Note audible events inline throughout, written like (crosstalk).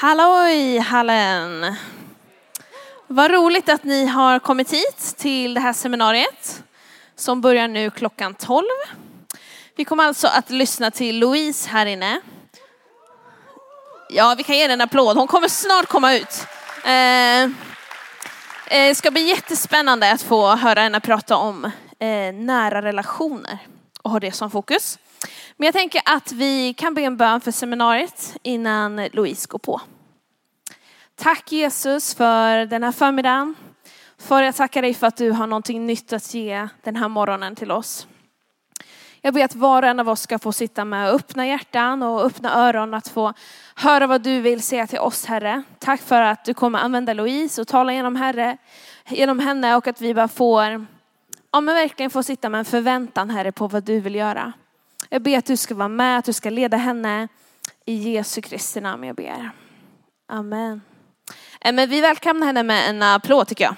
Halloj hallen! Vad roligt att ni har kommit hit till det här seminariet som börjar nu klockan 12. Vi kommer alltså att lyssna till Louise här inne. Ja, vi kan ge henne en applåd. Hon kommer snart komma ut. Eh, eh det ska bli jättespännande att få höra henne prata om eh, nära relationer och ha det som fokus. Men jag tänker att vi kan be en bön för seminariet innan Louise går på. Tack Jesus för den här förmiddagen. För jag tackar dig för att du har någonting nytt att ge den här morgonen till oss. Jag ber att var och en av oss ska få sitta med öppna hjärtan och öppna öron att få höra vad du vill säga till oss Herre. Tack för att du kommer använda Louise och tala genom Herre, genom henne och att vi bara får, ja men verkligen får sitta med en förväntan Herre på vad du vill göra. Jag ber att du ska vara med, att du ska leda henne i Jesu Kristi namn jag ber. Amen. Eh, men vi välkomnar henne med en applåd tycker jag.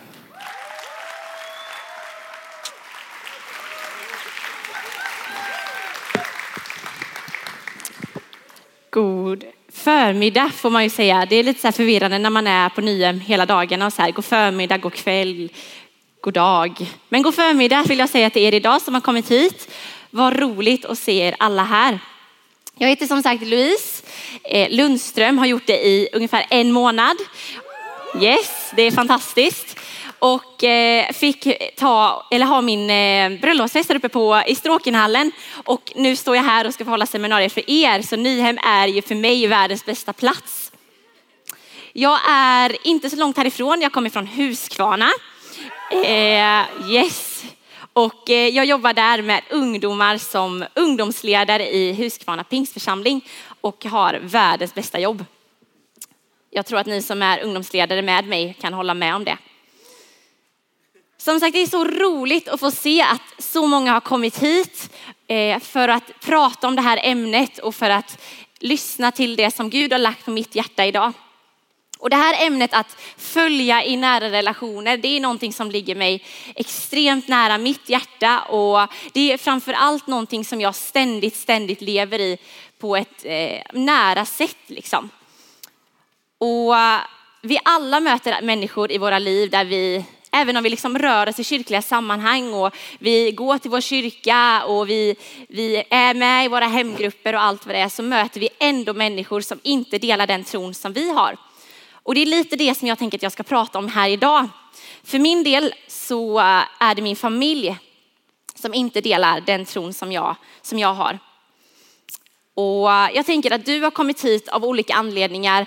God förmiddag får man ju säga. Det är lite så förvirrande när man är på Nyhem hela dagarna och så här, god förmiddag, god kväll, god dag. Men god förmiddag vill jag säga till er idag som har kommit hit. Vad roligt att se er alla här. Jag heter som sagt Louise eh, Lundström, har gjort det i ungefär en månad. Yes, det är fantastiskt. Och eh, fick ta, eller ha min eh, bröllopsfest här uppe på, i Stråkenhallen. Och nu står jag här och ska få hålla seminarier för er. Så Nyhem är ju för mig världens bästa plats. Jag är inte så långt härifrån, jag kommer från Huskvarna. yes, och eh, jag jobbar där med ungdomar som ungdomsledare i Huskvarna pingstförsamling och har världens bästa jobb. Jag tror att ni som är ungdomsledare med mig kan hålla med om det. Som sagt, det är så roligt att få se att så många har kommit hit eh, för att prata om det här ämnet och för att lyssna till det som Gud har lagt på mitt hjärta idag. Och det här ämnet att följa i nära relationer, det är någonting som ligger mig extremt nära mitt hjärta och det är framför allt någonting som jag ständigt, ständigt lever i på ett eh, nära sätt liksom. Och vi alla möter människor i våra liv där vi, även om vi liksom rör oss i kyrkliga sammanhang och vi går till vår kyrka och vi, vi är med i våra hemgrupper och allt vad det är, så möter vi ändå människor som inte delar den tron som vi har. Och det är lite det som jag tänker att jag ska prata om här idag. För min del så eh, är det min familj som inte delar den tron som jag, som jag har. Och eh, jag tänker att du har kommit hit av olika anledningar,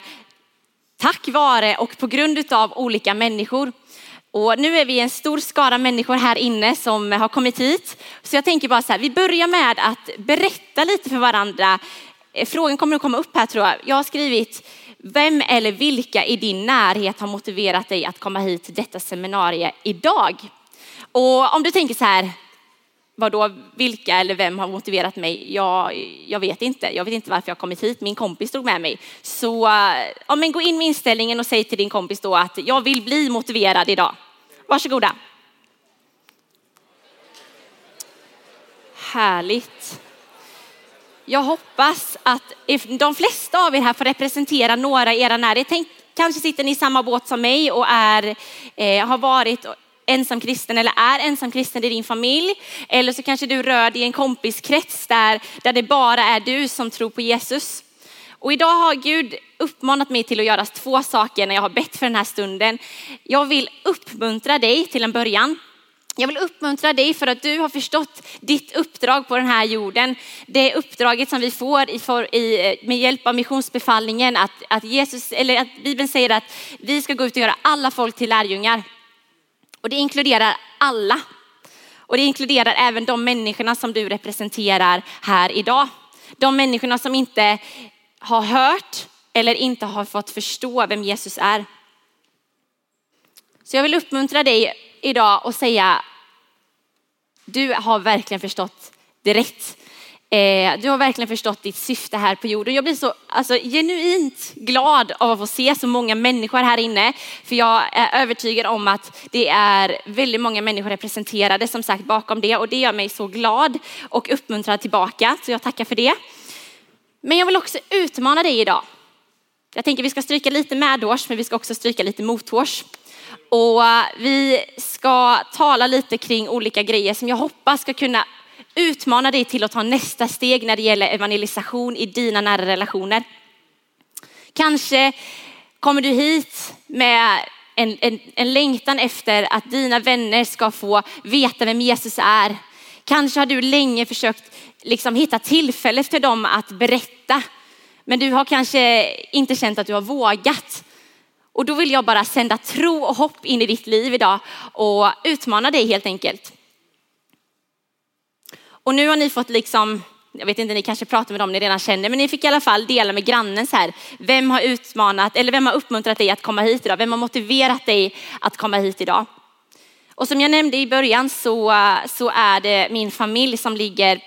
tack vare och på grund av olika människor. Och nu är vi en stor skara människor här inne som har kommit hit. Så jag tänker bara så här, vi börjar med att berätta lite för varandra. Eh, frågan kommer att komma upp här tror jag. Jag har skrivit vem eller vilka i din närhet har motiverat dig att komma hit till detta seminarium idag? Och om du tänker så här, vadå vilka eller vem har motiverat mig? Ja, jag vet inte. Jag vet inte varför jag har kommit hit. Min kompis drog med mig. Så eh, ja, men gå in med inställningen och säg till din kompis då att jag vill bli motiverad idag. Varsågoda. Härligt. Jag hoppas att de flesta av er här får representera några i era närhet. Tänk, kanske sitter ni i samma båt som mig och är, eh, har varit ensam kristen eller är ensam kristen i din familj. Eller så kanske du rör dig i en kompiskrets där, där det bara är du som tror på Jesus. Och idag har Gud uppmanat mig till att göra två saker när jag har bett för den här stunden. Jag vill uppmuntra dig till en början jag vill uppmuntra dig för att du har förstått ditt uppdrag på den här jorden. Det uppdraget som vi får eh, med hjälp av missionsbefallningen att, att Jesus, eller att Bibeln säger att vi ska gå ut och göra alla folk till lärjungar. Och det inkluderar alla. Och det inkluderar även de människorna som du representerar här idag. De människorna som inte har hört eller inte har fått förstå vem Jesus är. Så jag vill uppmuntra dig idag och säga, du har verkligen förstått det rätt. Eh, du har verkligen förstått ditt syfte här på jorden. Jag blir så alltså, genuint glad av att få se så många människor här inne. För jag är övertygad om att det är väldigt många människor representerade som sagt bakom det. Och det gör mig så glad och uppmuntrad tillbaka. Så jag tackar för det. Men jag vill också utmana dig idag. Jag tänker vi ska stryka lite medårs, men vi ska också stryka lite mothårs. Och eh, vi ska tala lite kring olika grejer som jag hoppas ska kunna utmana dig till att ta nästa steg när det gäller evangelisation i dina nära relationer. Kanske kommer du hit med en, en, en längtan efter att dina vänner ska få veta vem Jesus är. Kanske har du länge försökt liksom hitta tillfälle för dem att berätta. Men du har kanske inte känt att du har vågat. Och då vill jag bara sända tro och hopp in i ditt liv idag och utmana dig helt enkelt. Och nu har ni fått liksom, jag vet inte, ni kanske pratar med dem ni redan känner, men ni fick i alla fall dela med grannen så här. Vem har utmanat eller vem har uppmuntrat dig att komma hit idag? Vem har motiverat dig att komma hit idag? Och som jag nämnde i början så, så är det min familj som ligger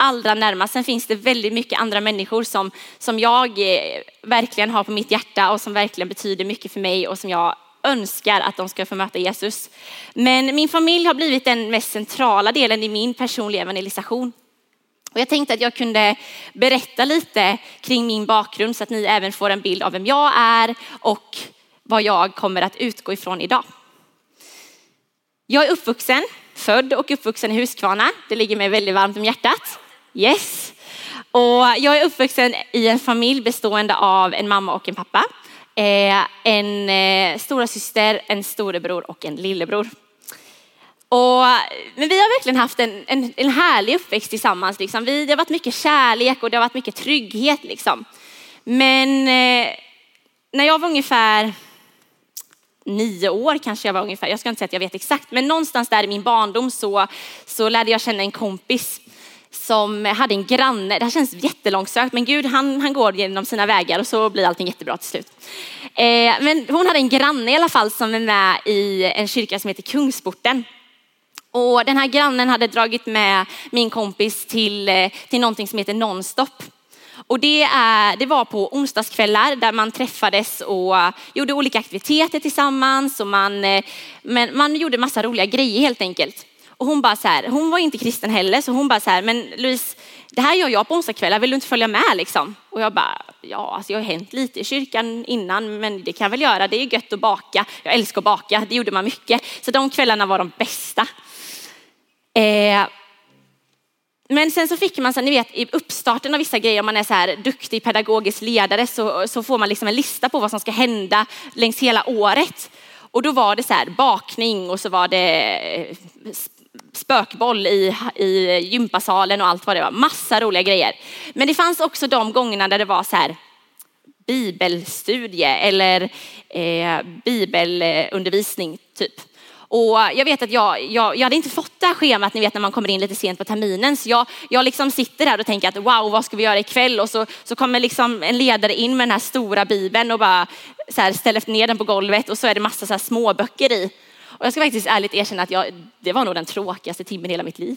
allra närmast. Sen finns det väldigt mycket andra människor som, som jag eh, verkligen har på mitt hjärta och som verkligen betyder mycket för mig och som jag önskar att de ska få möta Jesus. Men min familj har blivit den mest centrala delen i min personliga evangelisation. Och jag tänkte att jag kunde berätta lite kring min bakgrund så att ni även får en bild av vem jag är och vad jag kommer att utgå ifrån idag. Jag är uppvuxen, född och uppvuxen i Huskvarna. Det ligger mig väldigt varmt om hjärtat. Yes. Och jag är uppvuxen i en familj bestående av en mamma och en pappa. Eh, en eh, stora syster, en storebror och en lillebror. Och, men vi har verkligen haft en, en, en härlig uppväxt tillsammans. Liksom. Vi, det har varit mycket kärlek och det har varit mycket trygghet. Liksom. Men eh, när jag var ungefär nio år kanske jag var ungefär, jag ska inte säga att jag vet exakt, men någonstans där i min barndom så, så lärde jag känna en kompis som hade en granne, det här känns jättelångsökt men Gud han, han går genom sina vägar och så blir allting jättebra till slut. Eh, men hon hade en granne i alla fall som är med i en kyrka som heter Kungsporten. Och den här grannen hade dragit med min kompis till, eh, till någonting som heter Nonstop. Och det, är, det var på onsdagskvällar där man träffades och gjorde olika aktiviteter tillsammans och man, eh, men man gjorde massa roliga grejer helt enkelt. Och hon bara så här, hon var inte kristen heller, så hon bara så här, men Louise, det här gör jag på onsdagskvällar, vill du inte följa med liksom? Och jag bara, ja, alltså jag har hänt lite i kyrkan innan, men det kan jag väl göra, det är gött att baka. Jag älskar att baka, det gjorde man mycket. Så de kvällarna var de bästa. Eh, men sen så fick man, så, ni vet i uppstarten av vissa grejer, om man är så här duktig pedagogisk ledare så, så får man liksom en lista på vad som ska hända längs hela året. Och då var det så här bakning och så var det eh, spökboll i, i gympasalen och allt vad det var. Massa roliga grejer. Men det fanns också de gångerna där det var så här bibelstudie eller eh, bibelundervisning typ. Och jag vet att jag, jag, jag hade inte fått det här schemat, ni vet när man kommer in lite sent på terminen. Så jag, jag liksom sitter där och tänker att wow, vad ska vi göra ikväll? Och så, så kommer liksom en ledare in med den här stora bibeln och bara så här ställer ner den på golvet och så är det massa så här små böcker i. Och jag ska faktiskt ärligt erkänna att jag, det var nog den tråkigaste timmen i hela mitt liv.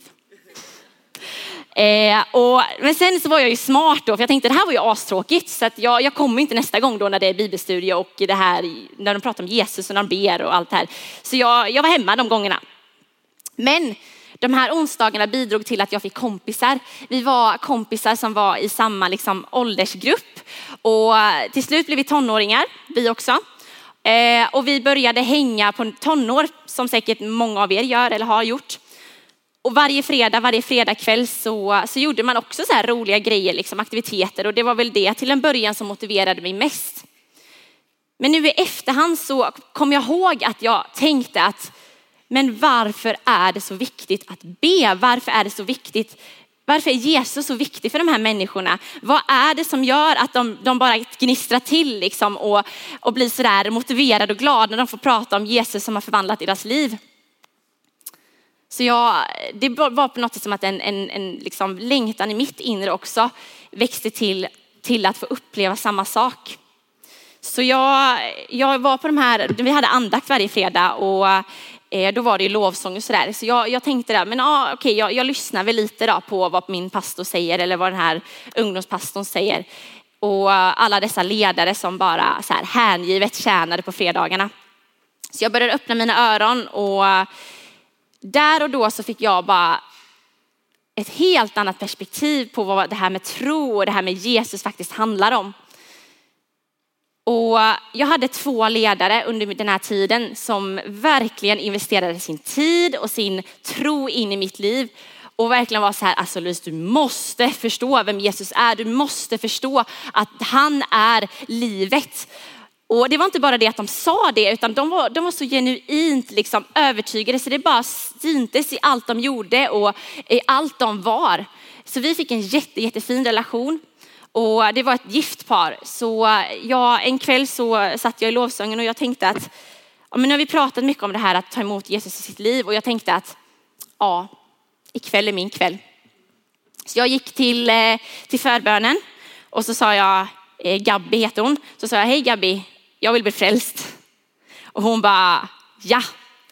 Eh, och, men sen så var jag ju smart då, för jag tänkte det här var ju astråkigt, så att jag, jag kommer inte nästa gång då när det är bibelstudie och det här, när de pratar om Jesus och när de ber och allt det här. Så jag, jag var hemma de gångerna. Men de här onsdagarna bidrog till att jag fick kompisar. Vi var kompisar som var i samma liksom, åldersgrupp och till slut blev vi tonåringar, vi också. Eh, och vi började hänga på tonår som säkert många av er gör eller har gjort. Och varje fredag, varje fredagkväll så, så gjorde man också så här roliga grejer, liksom aktiviteter och det var väl det till en början som motiverade mig mest. Men nu i efterhand så kom jag ihåg att jag tänkte att men varför är det så viktigt att be? Varför är det så viktigt varför är Jesus så viktig för de här människorna? Vad är det som gör att de, de bara gnistrar till liksom och, och blir sådär motiverade och glada när de får prata om Jesus som har förvandlat deras liv? Så jag, det var på något sätt som att en, en, en liksom längtan i mitt inre också växte till, till att få uppleva samma sak. Så jag, jag var på de här, vi hade andakt varje fredag och Eh, då var det ju lovsång och sådär. Så jag, jag tänkte där, men ah, okej, jag, jag lyssnar väl lite då på vad min pastor säger eller vad den här ungdomspastorn säger. Och alla dessa ledare som bara så här hängivet tjänade på fredagarna. Så jag började öppna mina öron och där och då så fick jag bara ett helt annat perspektiv på vad det här med tro och det här med Jesus faktiskt handlar om. Och jag hade två ledare under den här tiden som verkligen investerade sin tid och sin tro in i mitt liv. Och verkligen var så här, alltså Louise du måste förstå vem Jesus är. Du måste förstå att han är livet. Och det var inte bara det att de sa det, utan de var, de var så genuint liksom övertygade så det bara syntes i allt de gjorde och i allt de var. Så vi fick en jätte, jättefin relation. Och det var ett gift par. Så jag, en kväll så satt jag i lovsången och jag tänkte att, ja, men nu har vi pratat mycket om det här att ta emot Jesus i sitt liv och jag tänkte att, ja, ikväll är min kväll. Så jag gick till, eh, till förbönen och så sa jag, eh, Gabby heter hon, så sa jag, hej Gabby, jag vill bli frälst. Och hon bara, ja,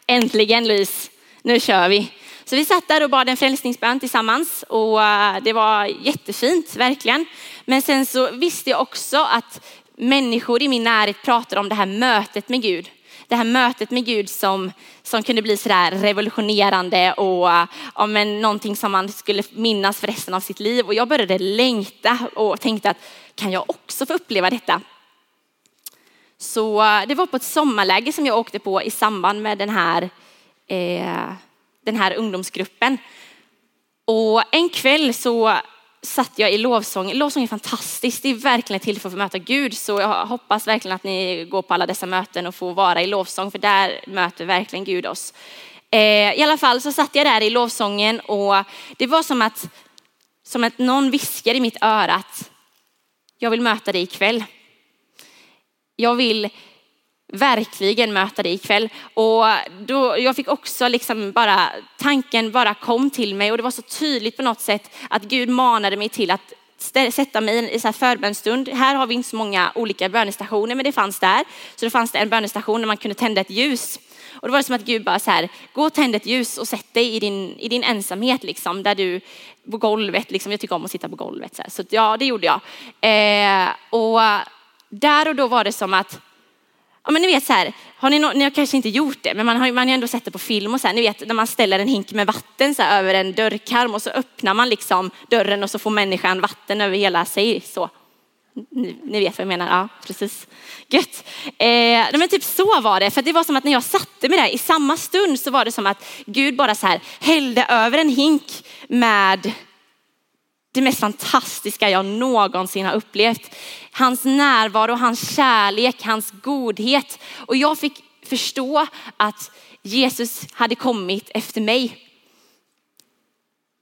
äntligen Louise, nu kör vi. Så vi satt där och bad en frälsningsbön tillsammans och eh, det var jättefint, verkligen. Men sen så visste jag också att människor i min närhet pratade om det här mötet med Gud. Det här mötet med Gud som, som kunde bli sådär revolutionerande och eh, ja, men någonting som man skulle minnas för resten av sitt liv. Och jag började längta och tänkte att kan jag också få uppleva detta? Så eh, det var på ett sommarläge som jag åkte på i samband med den här eh, den här ungdomsgruppen. Och en kväll så satt jag i lovsång. Lovsång är fantastiskt. Det är verkligen till för att få möta Gud. Så jag hoppas verkligen att ni går på alla dessa möten och får vara i lovsång. För där möter verkligen Gud oss. Eh, I alla fall så satt jag där i lovsången och det var som att, som att någon viskade i mitt öra att jag vill möta dig ikväll. Jag vill verkligen möta dig ikväll. Och då, jag fick också liksom bara, tanken bara kom till mig och det var så tydligt på något sätt att Gud manade mig till att sätta mig i en förbönstund. Här har vi inte så många olika bönestationer men det fanns där. Så det fanns det en bönestation där man kunde tända ett ljus. Och det var som att Gud bara så här, gå och tänd ett ljus och sätt dig i din, i din ensamhet liksom, där du på golvet, liksom, jag tycker om att sitta på golvet. Så, här. så ja, det gjorde jag. Eh, och där och då var det som att Ja, men ni vet så här, har ni, no, ni har kanske inte gjort det, men man har, man har ändå sett det på film och så här, ni vet när man ställer en hink med vatten så här, över en dörrkarm och så öppnar man liksom dörren och så får människan vatten över hela sig så. Ni, ni vet vad jag menar, ja precis. Gött. Eh, men typ så var det, för det var som att när jag satte mig där i samma stund så var det som att Gud bara så här hällde över en hink med det mest fantastiska jag någonsin har upplevt. Hans närvaro, hans kärlek, hans godhet. Och jag fick förstå att Jesus hade kommit efter mig.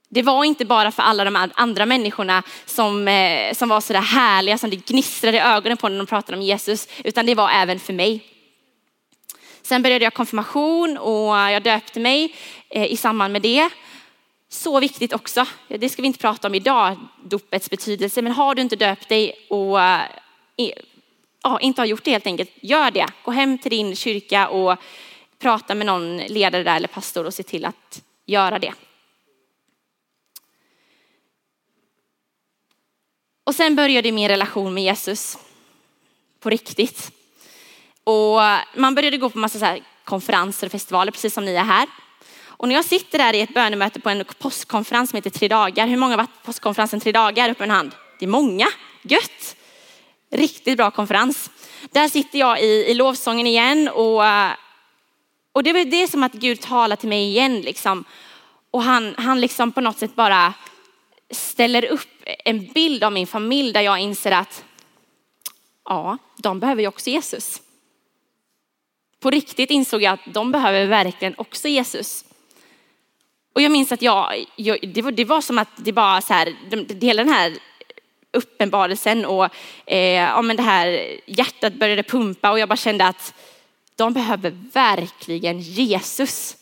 Det var inte bara för alla de andra människorna som, eh, som var sådär härliga, som det gnistrade i ögonen på när de pratade om Jesus, utan det var även för mig. Sen började jag konfirmation och jag döpte mig eh, i samband med det. Så viktigt också, det ska vi inte prata om idag, dopets betydelse, men har du inte döpt dig och eh, ja, inte har gjort det helt enkelt, gör det. Gå hem till din kyrka och prata med någon ledare där eller pastor och se till att göra det. Och sen började min relation med Jesus på riktigt. Och man började gå på massa så konferenser och festivaler, precis som ni är här. Och när jag sitter där i ett bönemöte på en postkonferens som heter Tre dagar. Hur många har varit på postkonferensen Tre dagar? Upp en hand. Det är många. Gött. Riktigt bra konferens. Där sitter jag i, i lovsången igen och, eh, och det, det är som att Gud talar till mig igen liksom. Och han, han liksom på något sätt bara ställer upp en bild av min familj där jag inser att ja, de behöver ju också Jesus. På riktigt insåg jag att de behöver verkligen också Jesus. Och jag minns att jag, jag det, var, det, var, som att det bara så här, det, hela den här uppenbarelsen och eh, ja, men det här hjärtat började pumpa och jag bara kände att de behöver verkligen Jesus.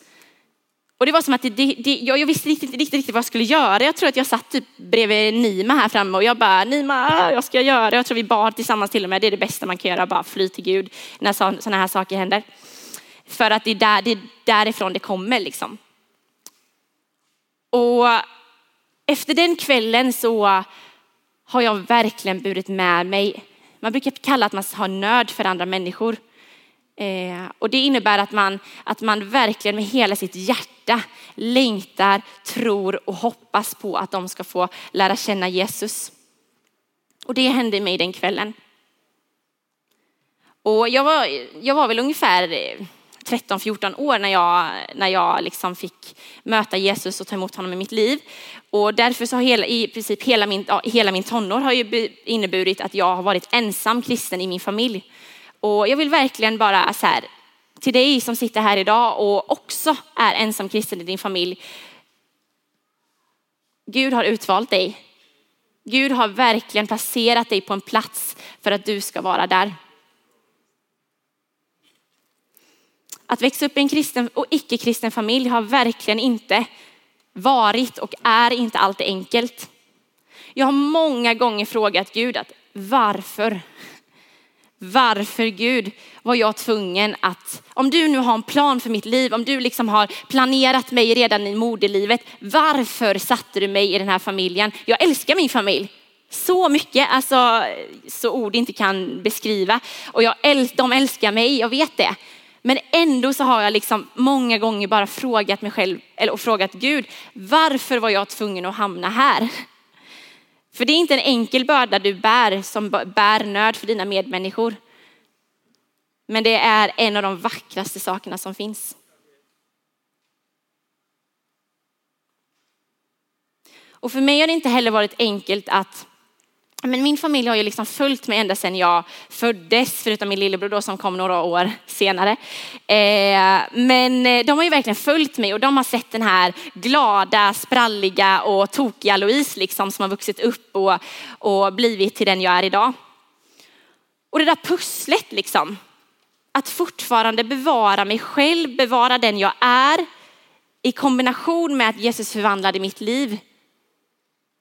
Och det var som att det, det, jag, jag visste inte riktigt, riktigt, vad jag skulle göra. Jag tror att jag satt typ bredvid Nima här framme och jag bara, Nima, jag ska göra. Jag tror vi bad tillsammans till och med. Det är det bästa man kan göra, bara fly till Gud när sådana här saker händer. För att det är, där, det är därifrån det kommer liksom. Och efter den kvällen så har jag verkligen burit med mig, man brukar kalla att man har nöd för andra människor. Eh, och det innebär att man, att man verkligen med hela sitt hjärta längtar, tror och hoppas på att de ska få lära känna Jesus. Och det hände mig den kvällen. Och jag var, jag var väl ungefär 13-14 år när jag, när jag liksom fick möta Jesus och ta emot honom i mitt liv. Och därför så har hela, i princip hela min, hela min tonår har ju inneburit att jag har varit ensam kristen i min familj. Och jag vill verkligen bara så här, till dig som sitter här idag och också är ensam kristen i din familj. Gud har utvalt dig. Gud har verkligen placerat dig på en plats för att du ska vara där. Att växa upp i en kristen och icke-kristen familj har verkligen inte varit och är inte alltid enkelt. Jag har många gånger frågat Gud att varför? Varför Gud var jag tvungen att, om du nu har en plan för mitt liv, om du liksom har planerat mig redan i moderlivet, varför satte du mig i den här familjen? Jag älskar min familj så mycket, alltså så ord inte kan beskriva. Och jag, de älskar mig, jag vet det. Men ändå så har jag liksom många gånger bara frågat mig själv, eller frågat Gud, varför var jag tvungen att hamna här? För det är inte en enkel börda du bär som bär nöd för dina medmänniskor. Men det är en av de vackraste sakerna som finns. Och för mig har det inte heller varit enkelt att men min familj har ju liksom följt mig ända sedan jag föddes, förutom min lillebror då som kom några år senare. Eh, men eh, de har ju verkligen följt mig och de har sett den här glada, spralliga och tokiga Louise liksom som har vuxit upp och, och blivit till den jag är idag. Och det där pusslet liksom, att fortfarande bevara mig själv, bevara den jag är i kombination med att Jesus förvandlade mitt liv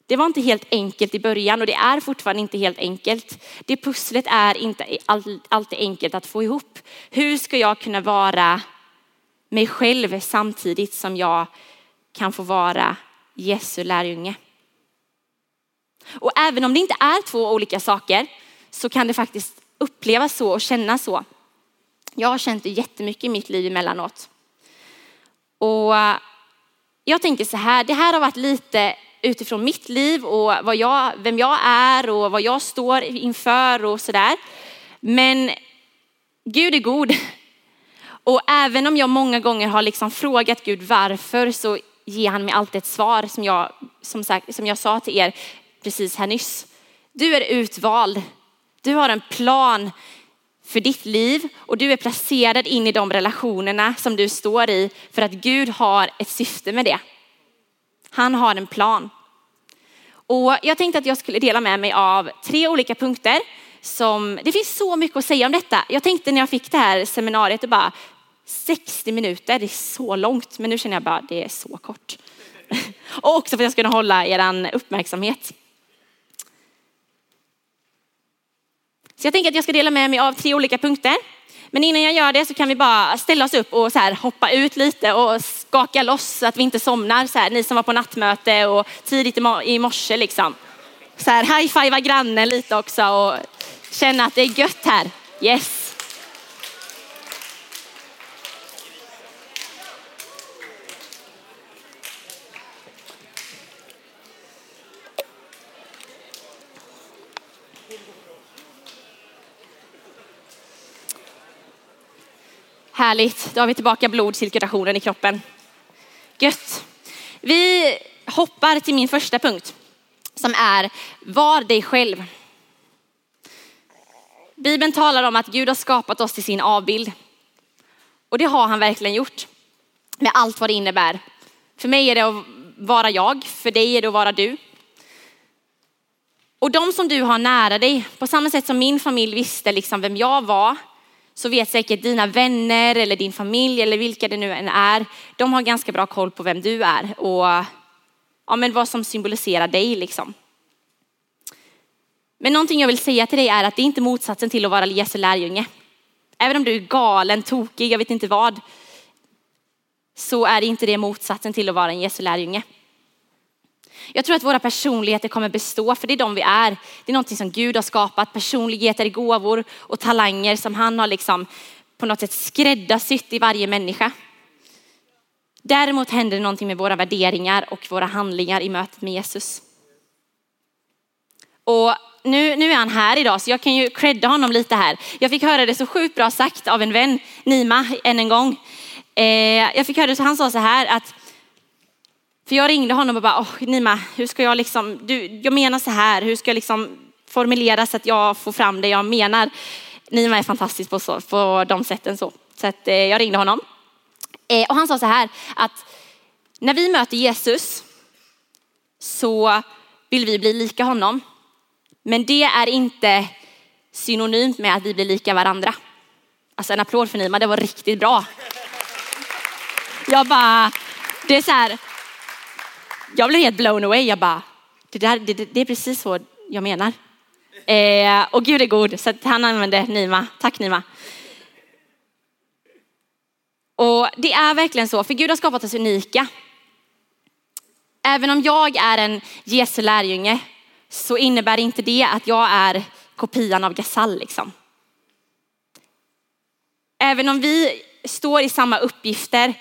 det var inte helt enkelt i början och det är fortfarande inte helt enkelt. Det pusslet är inte alltid enkelt att få ihop. Hur ska jag kunna vara mig själv samtidigt som jag kan få vara Jesu lärjunge? Och även om det inte är två olika saker så kan det faktiskt upplevas så och kännas så. Jag har känt det jättemycket i mitt liv emellanåt. Och jag tänker så här, det här har varit lite utifrån mitt liv och vad jag, vem jag är och vad jag står inför och sådär. Men Gud är god. (laughs) Och även om jag många gånger har liksom frågat Gud varför så ger han mig alltid ett svar som jag, som, sagt, som jag sa till er precis här nyss. Du är utvald. Du har en plan för ditt liv och du är placerad in i de relationerna som du står i för att Gud har ett syfte med det. Han har en plan. Och jag tänkte att jag skulle dela med mig av tre olika punkter som, det finns så mycket att säga om detta. Jag tänkte när jag fick det här seminariet, och bara 60 minuter, det är så långt, men nu känner jag bara det är så kort. (laughs) Och också för att jag ska kunna hålla er uppmärksamhet. Så jag tänker att jag ska dela med mig av tre olika punkter. Men innan jag gör det så kan vi bara ställa oss upp och så här hoppa ut lite och skaka loss så att vi inte somnar. Så här, ni som var på nattmöte och tidigt i morse liksom. Så här, high-fivea grannen lite också och känna att det är gött här. Yes. Härligt, då har vi tillbaka blodcirkulationen i kroppen. Gött. Vi hoppar till min första punkt som är var dig själv. Bibeln talar om att Gud har skapat oss till sin avbild. Och det har han verkligen gjort. Med allt vad det innebär. För mig är det att vara jag, för dig är det att vara du. Och de som du har nära dig, på samma sätt som min familj visste liksom vem jag var, så vet säkert dina vänner eller din familj eller vilka det nu än är, de har ganska bra koll på vem du är och ja, men vad som symboliserar dig liksom. Men någonting jag vill säga till dig är att det är inte motsatsen till att vara Jesu lärjunge. Även om du är galen, tokig, jag vet inte vad, så är inte det motsatsen till att vara en Jesu lärjunge. Jag tror att våra personligheter kommer bestå, för det är de vi är. Det är någonting som Gud har skapat, personligheter, gåvor och talanger som han har liksom på något sätt skräddarsytt i varje människa. Däremot händer det någonting med våra värderingar och våra handlingar i mötet med Jesus. Och nu, nu är han här idag så jag kan ju credda honom lite här. Jag fick höra det så sjukt bra sagt av en vän, Nima, än en gång. Eh, jag fick höra det så han sa så här att för jag ringde honom och bara, oh, Nima, hur ska jag liksom, du, jag menar så här, hur ska jag liksom formulera så att jag får fram det jag menar. Nima är fantastisk på, så, på de sätten så. Så att, eh, jag ringde honom. Eh, och han sa så här att när vi möter Jesus så vill vi bli lika honom. Men det är inte synonymt med att vi blir lika varandra. Alltså en applåd för Nima, det var riktigt bra. Jag bara, det är så här, jag blev helt blown away. Jag bara, det, där, det, det är precis så jag menar. Eh, och Gud är god, så han använde Nima. Tack Nima. Och det är verkligen så, för Gud har skapat oss unika. Även om jag är en Jesu lärjunge så innebär inte det att jag är kopian av Gasall liksom. Även om vi står i samma uppgifter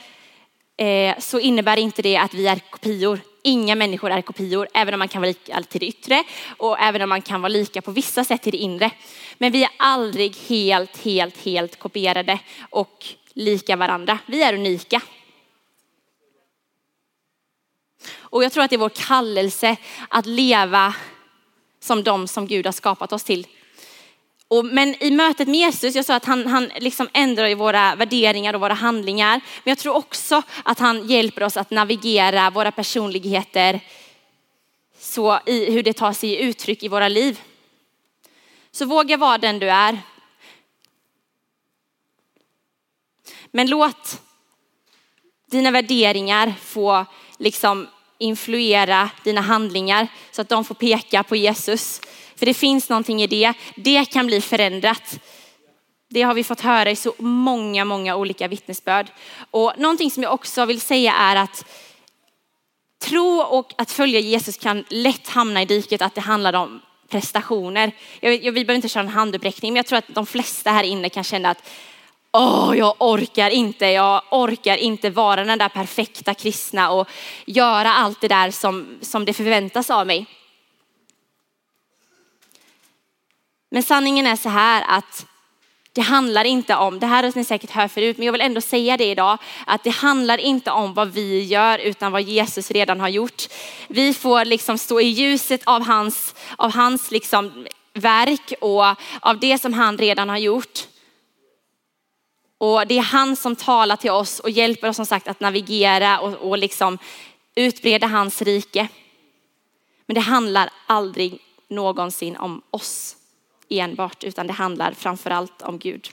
Eh, så innebär inte det att vi är kopior. Inga människor är kopior, även om man kan vara lika till det yttre och även om man kan vara lika på vissa sätt till det inre. Men vi är aldrig helt, helt, helt kopierade och lika varandra. Vi är unika. Och jag tror att det är vår kallelse att leva som de som Gud har skapat oss till. Och, men i mötet med Jesus, jag sa att han, han liksom ändrar våra värderingar och våra handlingar. Men jag tror också att han hjälper oss att navigera våra personligheter så i hur det tar sig uttryck i våra liv. Så våga vara den du är. Men låt dina värderingar få liksom influera dina handlingar så att de får peka på Jesus. För det finns någonting i det. Det kan bli förändrat. Det har vi fått höra i så många, många olika vittnesbörd. Och någonting som jag också vill säga är att tro och att följa Jesus kan lätt hamna i diket att det handlar om prestationer. Jag, jag, vi behöver inte köra en handuppräckning, men jag tror att de flesta här inne kan känna att Åh, jag orkar inte, jag orkar inte vara den där perfekta kristna och göra allt det där som, som det förväntas av mig. Men sanningen är så här att det handlar inte om, det här har ni säkert hört förut, men jag vill ändå säga det idag, att det handlar inte om vad vi gör utan vad Jesus redan har gjort. Vi får liksom stå i ljuset av hans, av hans liksom verk och av det som han redan har gjort. Och det är han som talar till oss och hjälper oss som sagt att navigera och, och liksom utbreda hans rike. Men det handlar aldrig någonsin om oss enbart, utan det handlar framförallt om Gud.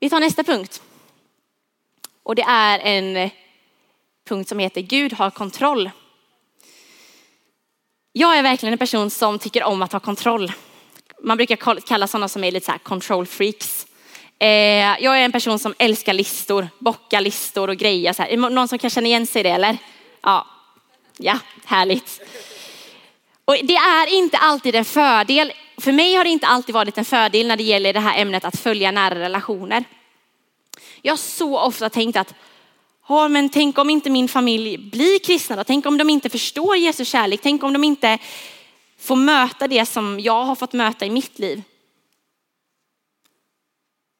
Vi tar nästa punkt. Och det är en punkt som heter Gud har kontroll. Jag är verkligen en person som tycker om att ha kontroll. Man brukar kalla sådana som är lite så här control freaks. Eh, jag är en person som älskar listor, bocka listor och grejer. Så här. Är någon som kan känna igen sig i det eller? Ja, ja härligt. Och det är inte alltid en fördel. För mig har det inte alltid varit en fördel när det gäller det här ämnet att följa nära relationer. Jag har så ofta tänkt att, ja men tänk om inte min familj blir kristna då? Tänk om de inte förstår Jesu kärlek? Tänk om de inte får möta det som jag har fått möta i mitt liv.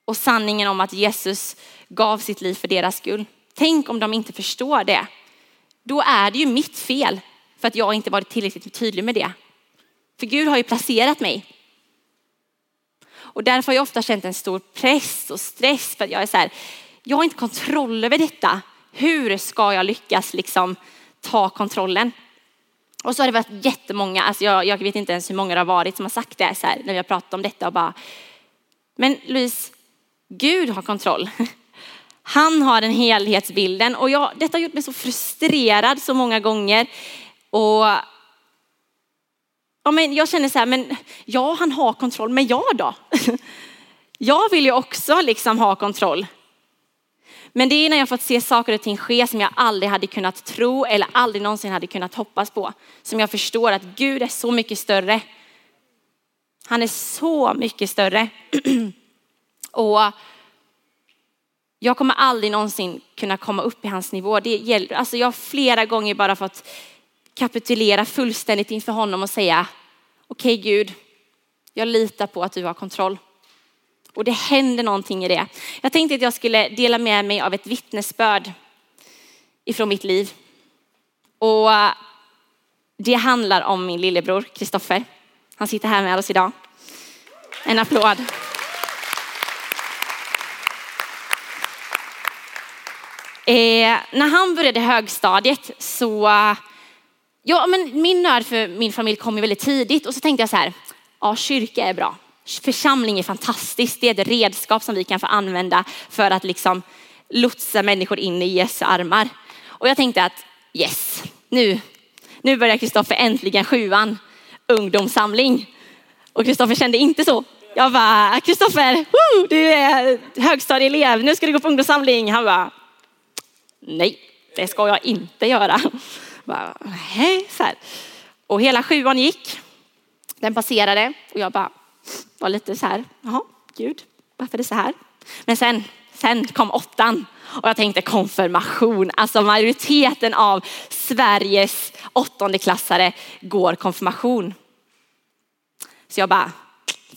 Och sanningen om att Jesus gav sitt liv för deras skull. Tänk om de inte förstår det. Då är det ju mitt fel för att jag inte varit tillräckligt tydlig med det. För Gud har ju placerat mig. Och därför har jag ofta känt en stor press och stress för att jag är så här, jag har inte kontroll över detta. Hur ska jag lyckas liksom ta kontrollen? Och så har det varit jättemånga, alltså jag, jag vet inte ens hur många det har varit som har sagt det så här, när vi har pratat om detta och bara, men Louise, Gud har kontroll. (laughs) Han har den helhetsbilden och jag, detta har gjort mig så frustrerad så många gånger. Och ja, men jag känner så här, men ja, han har kontroll, men jag då? (laughs) Jag vill ju också liksom ha kontroll. Men det är när jag fått se saker och ting ske som jag aldrig hade kunnat tro eller aldrig någonsin hade kunnat hoppas på. Som jag förstår att Gud är så mycket större. Han är så mycket större. (clears throat) och jag kommer aldrig någonsin kunna komma upp i hans nivå. Det gäller, alltså jag har flera gånger bara fått kapitulera fullständigt inför honom och säga, okej okay, Gud, jag litar på att du har kontroll. Och det händer någonting i det. Jag tänkte att jag skulle dela med mig av ett vittnesbörd ifrån mitt liv. Och eh, det handlar om min lillebror Kristoffer. Han sitter här med oss idag. En applåd. Eh, när han började högstadiet så, ja men min nörd för min familj kom ju väldigt tidigt och så tänkte jag så här, ja kyrka är bra. Församling är fantastiskt, det är ett redskap som vi kan få använda för att liksom lotsa människor in i Jesu armar. Och jag tänkte att yes, nu, nu börjar Kristoffer äntligen sjuan, ungdomssamling. Och Kristoffer kände inte så. Jag bara, Kristoffer, du är högstadieelev, nu ska du gå på ungdomssamling. Han bara, nej, det ska jag inte göra. Bara, nej, så här. Och hela sjuan gick, den passerade och jag bara var lite så här, jaha, Gud, varför är det så här? Men sen, sen kom åttan och jag tänkte konfirmation, alltså majoriteten av Sveriges åttondeklassare går konfirmation. Så jag bara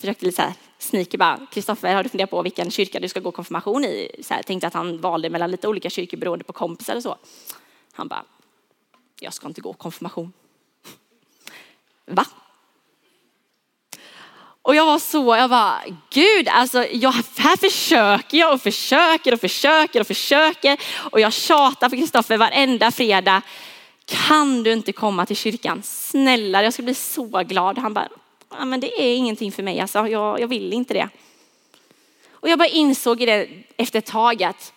försökte lite så här sneaky bara, Kristoffer har du funderat på vilken kyrka du ska gå konfirmation i? Så här, tänkte att han valde mellan lite olika kyrkor beroende på kompisar och så. Han bara, jag ska inte gå konfirmation. (laughs) Va? Och jag var så, jag bara, gud, alltså jag, här försöker jag och försöker och försöker och försöker. Och jag tjatar på Kristoffer varenda fredag. Kan du inte komma till kyrkan? Snälla, jag skulle bli så glad. Han bara, ja, men det är ingenting för mig, alltså, jag, jag vill inte det. Och jag bara insåg i det efter ett tag att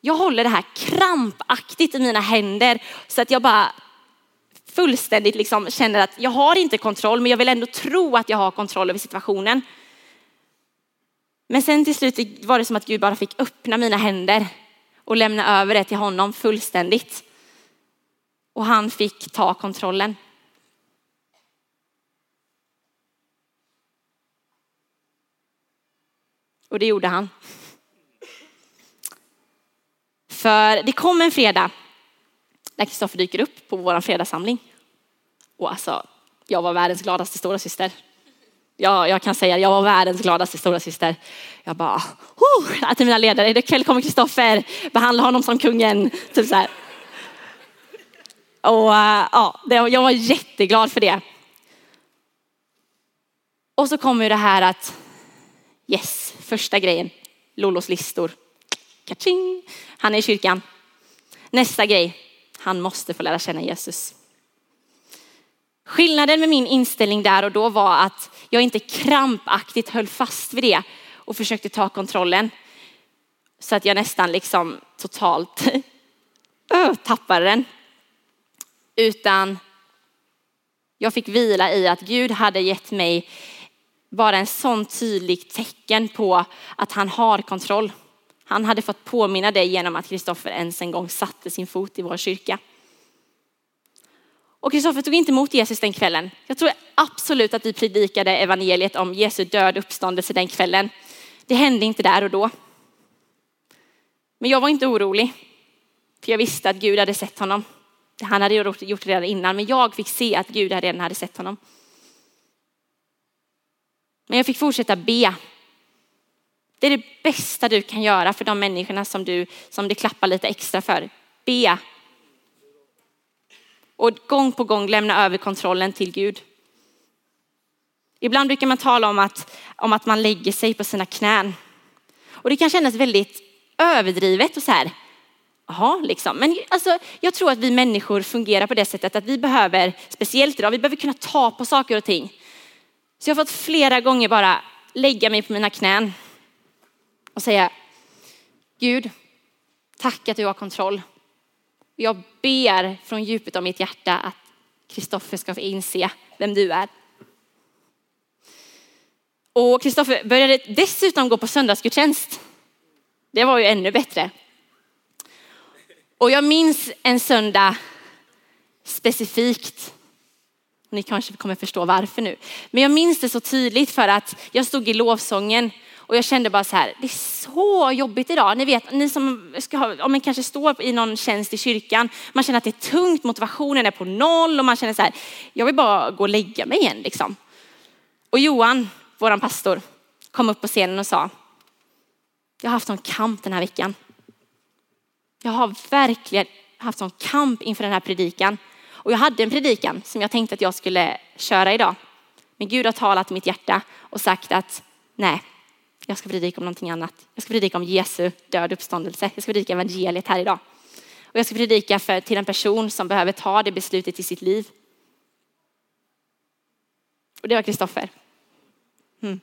jag håller det här krampaktigt i mina händer så att jag bara fullständigt liksom känner att jag har inte kontroll, men jag vill ändå tro att jag har kontroll över situationen. Men sen till slut var det som att Gud bara fick öppna mina händer och lämna över det till honom fullständigt. Och han fick ta kontrollen. Och det gjorde han. För det kom en fredag när Kristoffer dyker upp på vår fredagssamling. Och alltså, jag var världens gladaste stora syster. Ja, jag kan säga jag var världens gladaste stora syster. Jag bara, oh, till mina ledare, ikväll kommer Kristoffer, behandla honom som kungen. Typ så här. Och eh, ja, jag var jätteglad för det. Och så kommer det här att Yes, första grejen. Lollos listor. Kaching. Han är i kyrkan. Nästa grej. Han måste få lära känna Jesus. Skillnaden med min inställning där och då var att jag inte krampaktigt höll fast vid det och försökte ta kontrollen. Så att jag nästan liksom totalt (laughs) tappade den. Utan jag fick vila i att Gud hade gett mig bara en sån tydlig tecken på att han har kontroll. Han hade fått påminna det genom att Kristoffer ens en gång satte sin fot i vår kyrka. Och Kristoffer tog inte emot Jesus den kvällen. Jag tror absolut att vi predikade evangeliet om Jesu död uppståndelse den kvällen. Det hände inte där och då. Men jag var inte orolig. För jag visste att Gud hade sett honom. Han hade gjort det redan innan, men jag fick se att Gud redan hade sett honom. Men jag fick fortsätta be. Det är det bästa du kan göra för de människorna som du, som det klappar lite extra för. Be. Och gång på gång lämna över kontrollen till Gud. Ibland brukar man tala om att, om att man lägger sig på sina knän. Och det kan kännas väldigt överdrivet och så här, jaha liksom. Men alltså, jag tror att vi människor fungerar på det sättet att vi behöver, speciellt idag, vi behöver kunna ta på saker och ting. Så jag har fått flera gånger bara lägga mig på mina knän och säga, Gud, tack att du har kontroll. Jag ber från djupet av mitt hjärta att Kristoffer ska få inse vem du är. Och Kristoffer började dessutom gå på söndagsgudstjänst. Det var ju ännu bättre. Och jag minns en söndag specifikt ni kanske kommer förstå varför nu. Men jag minns det så tydligt för att jag stod i lovsången Och jag kände bara så här, det är så jobbigt idag. Ni vet, ni som ska ha, om man kanske står i någon tjänst i kyrkan, man känner att det är tungt, motivationen är på noll och man känner så här, jag vill bara gå och lägga mig igen liksom. Och Johan, våran pastor, kom upp på scenen och sa, jag har haft en kamp den här veckan. Jag har verkligen haft en kamp inför den här predikan. Och jag hade en predikan som jag tänkte att jag skulle köra idag. Men Gud har talat i mitt hjärta och sagt att nej, jag ska predika om någonting annat. Jag ska predika om Jesu död uppståndelse. Jag ska predika evangeliet här idag. Och jag ska predika för, till en person som behöver ta det beslutet i sitt liv. Och det var Kristoffer. Mm.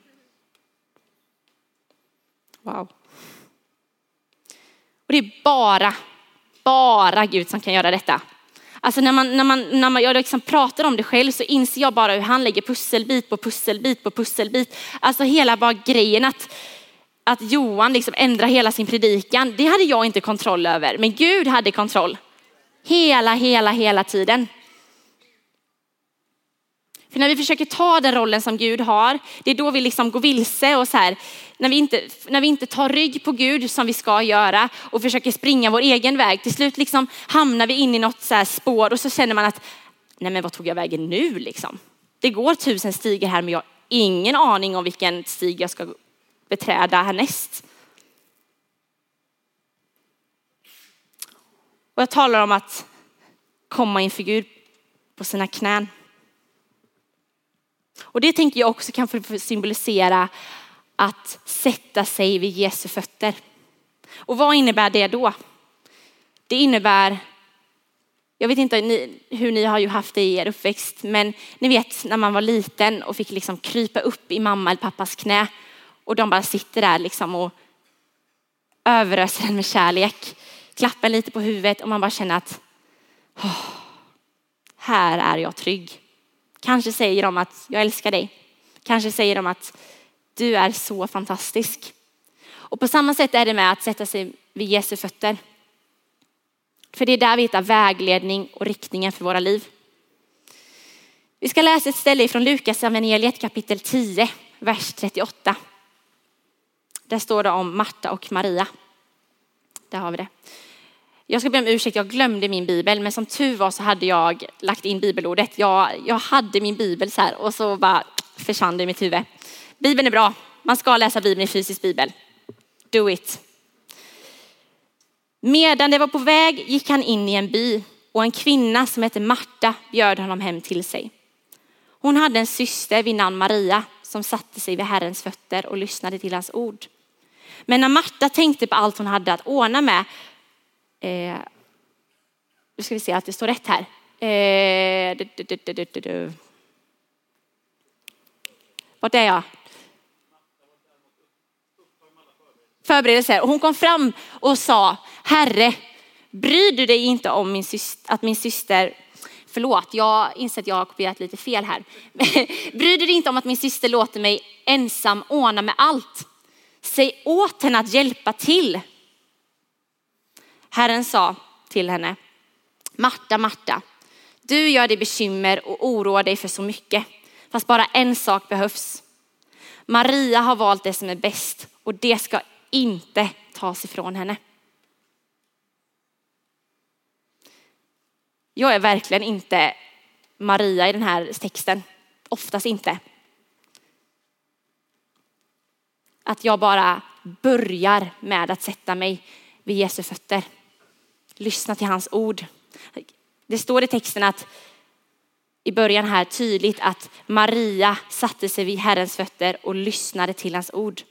Wow. Och det är bara, bara Gud som kan göra detta. Alltså när, man, när, man, när man, jag liksom pratar om det själv så inser jag bara hur han lägger pusselbit på pusselbit på pusselbit. Alltså hela bara grejen att, att Johan liksom ändrar hela sin predikan, det hade jag inte kontroll över. Men Gud hade kontroll. Hela, hela, hela tiden. För när vi försöker ta den rollen som Gud har, det är då vi liksom går vilse och så här, när vi inte, när vi inte tar rygg på Gud som vi ska göra och försöker springa vår egen väg. Till slut liksom hamnar vi in i något så spår och så känner man att, nej men vad tog jag vägen nu liksom? Det går tusen stigar här men jag har ingen aning om vilken stig jag ska beträda härnäst. Och jag talar om att komma inför Gud på sina knän. Och det tänker jag också kan symbolisera att sätta sig vid Jesu fötter. Och vad innebär det då? Det innebär, jag vet inte hur ni har ju haft det i er uppväxt, men ni vet när man var liten och fick liksom krypa upp i mamma eller pappas knä och de bara sitter där liksom och överöser en med kärlek, klappar lite på huvudet och man bara känner att oh, här är jag trygg. Kanske säger de att jag älskar dig. Kanske säger de att du är så fantastisk. Och på samma sätt är det med att sätta sig vid Jesu fötter. För det är där vi hittar vägledning och riktningen för våra liv. Vi ska läsa ett ställe från Lukas evangeliet kapitel 10, vers 38. Där står det om Marta och Maria. Där har vi det. Jag ska be om ursäkt, jag glömde min bibel, men som tur var så hade jag lagt in bibelordet. Jag, jag hade min bibel så här och så bara försvann det i mitt huvud. Bibeln är bra, man ska läsa Bibeln i fysisk bibel. Do it. Medan det var på väg gick han in i en by och en kvinna som hette Marta bjöd honom hem till sig. Hon hade en syster vid namn Maria som satte sig vid Herrens fötter och lyssnade till hans ord. Men när Marta tänkte på allt hon hade att ordna med Eh, nu ska vi se att det står rätt här. Eh, du, du, du, Vart är jag? Förberedelser. Och hon kom fram och sa, Herre, bryr du dig inte om min syster, att min syster Förlåt, jag inser att jag har kopierat lite fel här. (laughs) Bryr du dig inte om att min syster låter mig ensam ordna med allt? Säg åt henne att hjälpa till. Herren sa till henne, Marta, Marta, du gör dig bekymmer och oroar dig för så mycket. Fast bara en sak behövs. Maria har valt det som är bäst och det ska inte tas ifrån henne. Jag är verkligen inte Maria i den här texten. Oftast inte. Att jag bara börjar med att sätta mig vid Jesu fötter. Lyssna till hans ord. Det står i texten att i början här tydligt att Maria satte sig vid Herrens fötter och lyssnade till hans ord.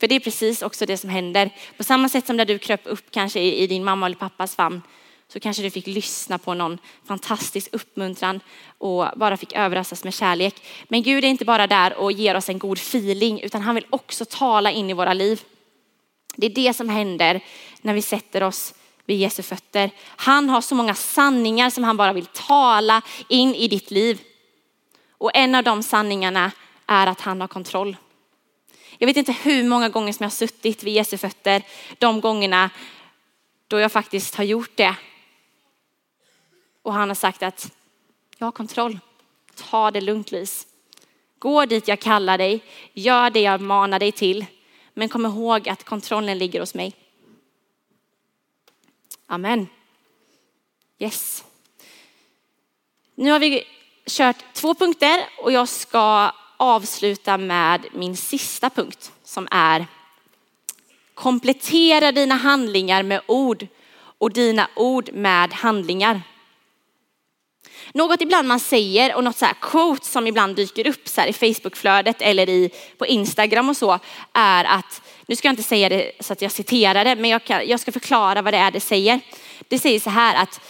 För det är precis också det som händer. På samma sätt som när du kröp upp kanske i din mamma eller pappas famn så kanske du fick lyssna på någon fantastisk uppmuntran och bara fick överraskas med kärlek. Men Gud är inte bara där och ger oss en god feeling utan han vill också tala in i våra liv. Det är det som händer när vi sätter oss vid Jesu fötter. Han har så många sanningar som han bara vill tala in i ditt liv. Och en av de sanningarna är att han har kontroll. Jag vet inte hur många gånger som jag har suttit vid Jesu fötter, de gångerna då jag faktiskt har gjort det. Och han har sagt att jag har kontroll. Ta det lugnt Lis. Gå dit jag kallar dig, gör det jag manar dig till, men kom ihåg att kontrollen ligger hos mig. Amen. Yes. Nu har vi kört två punkter och jag ska avsluta med min sista punkt som är komplettera dina handlingar med ord och dina ord med handlingar. Något ibland man säger och något så här quote som ibland dyker upp så här i Facebookflödet eller i, på Instagram och så är att, nu ska jag inte säga det så att jag citerar det, men jag, kan, jag ska förklara vad det är det säger. Det säger så här att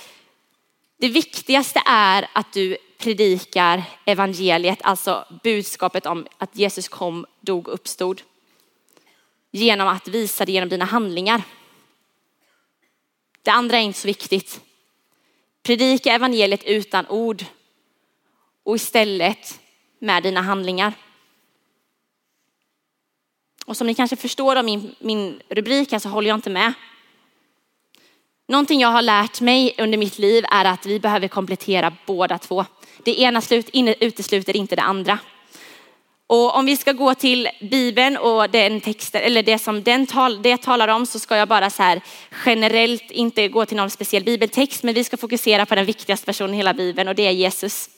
det viktigaste är att du predikar evangeliet, alltså budskapet om att Jesus kom, dog och uppstod. Genom att visa det genom dina handlingar. Det andra är inte så viktigt. Predika evangeliet utan ord och istället med dina handlingar. Och som ni kanske förstår av min, min rubrik här så håller jag inte med. Någonting jag har lärt mig under mitt liv är att vi behöver komplettera båda två. Det ena slut, utesluter inte det andra. Och om vi ska gå till Bibeln och den texten, eller det som den tal, det talar om så ska jag bara så här generellt inte gå till någon speciell bibeltext, men vi ska fokusera på den viktigaste personen i hela Bibeln och det är Jesus.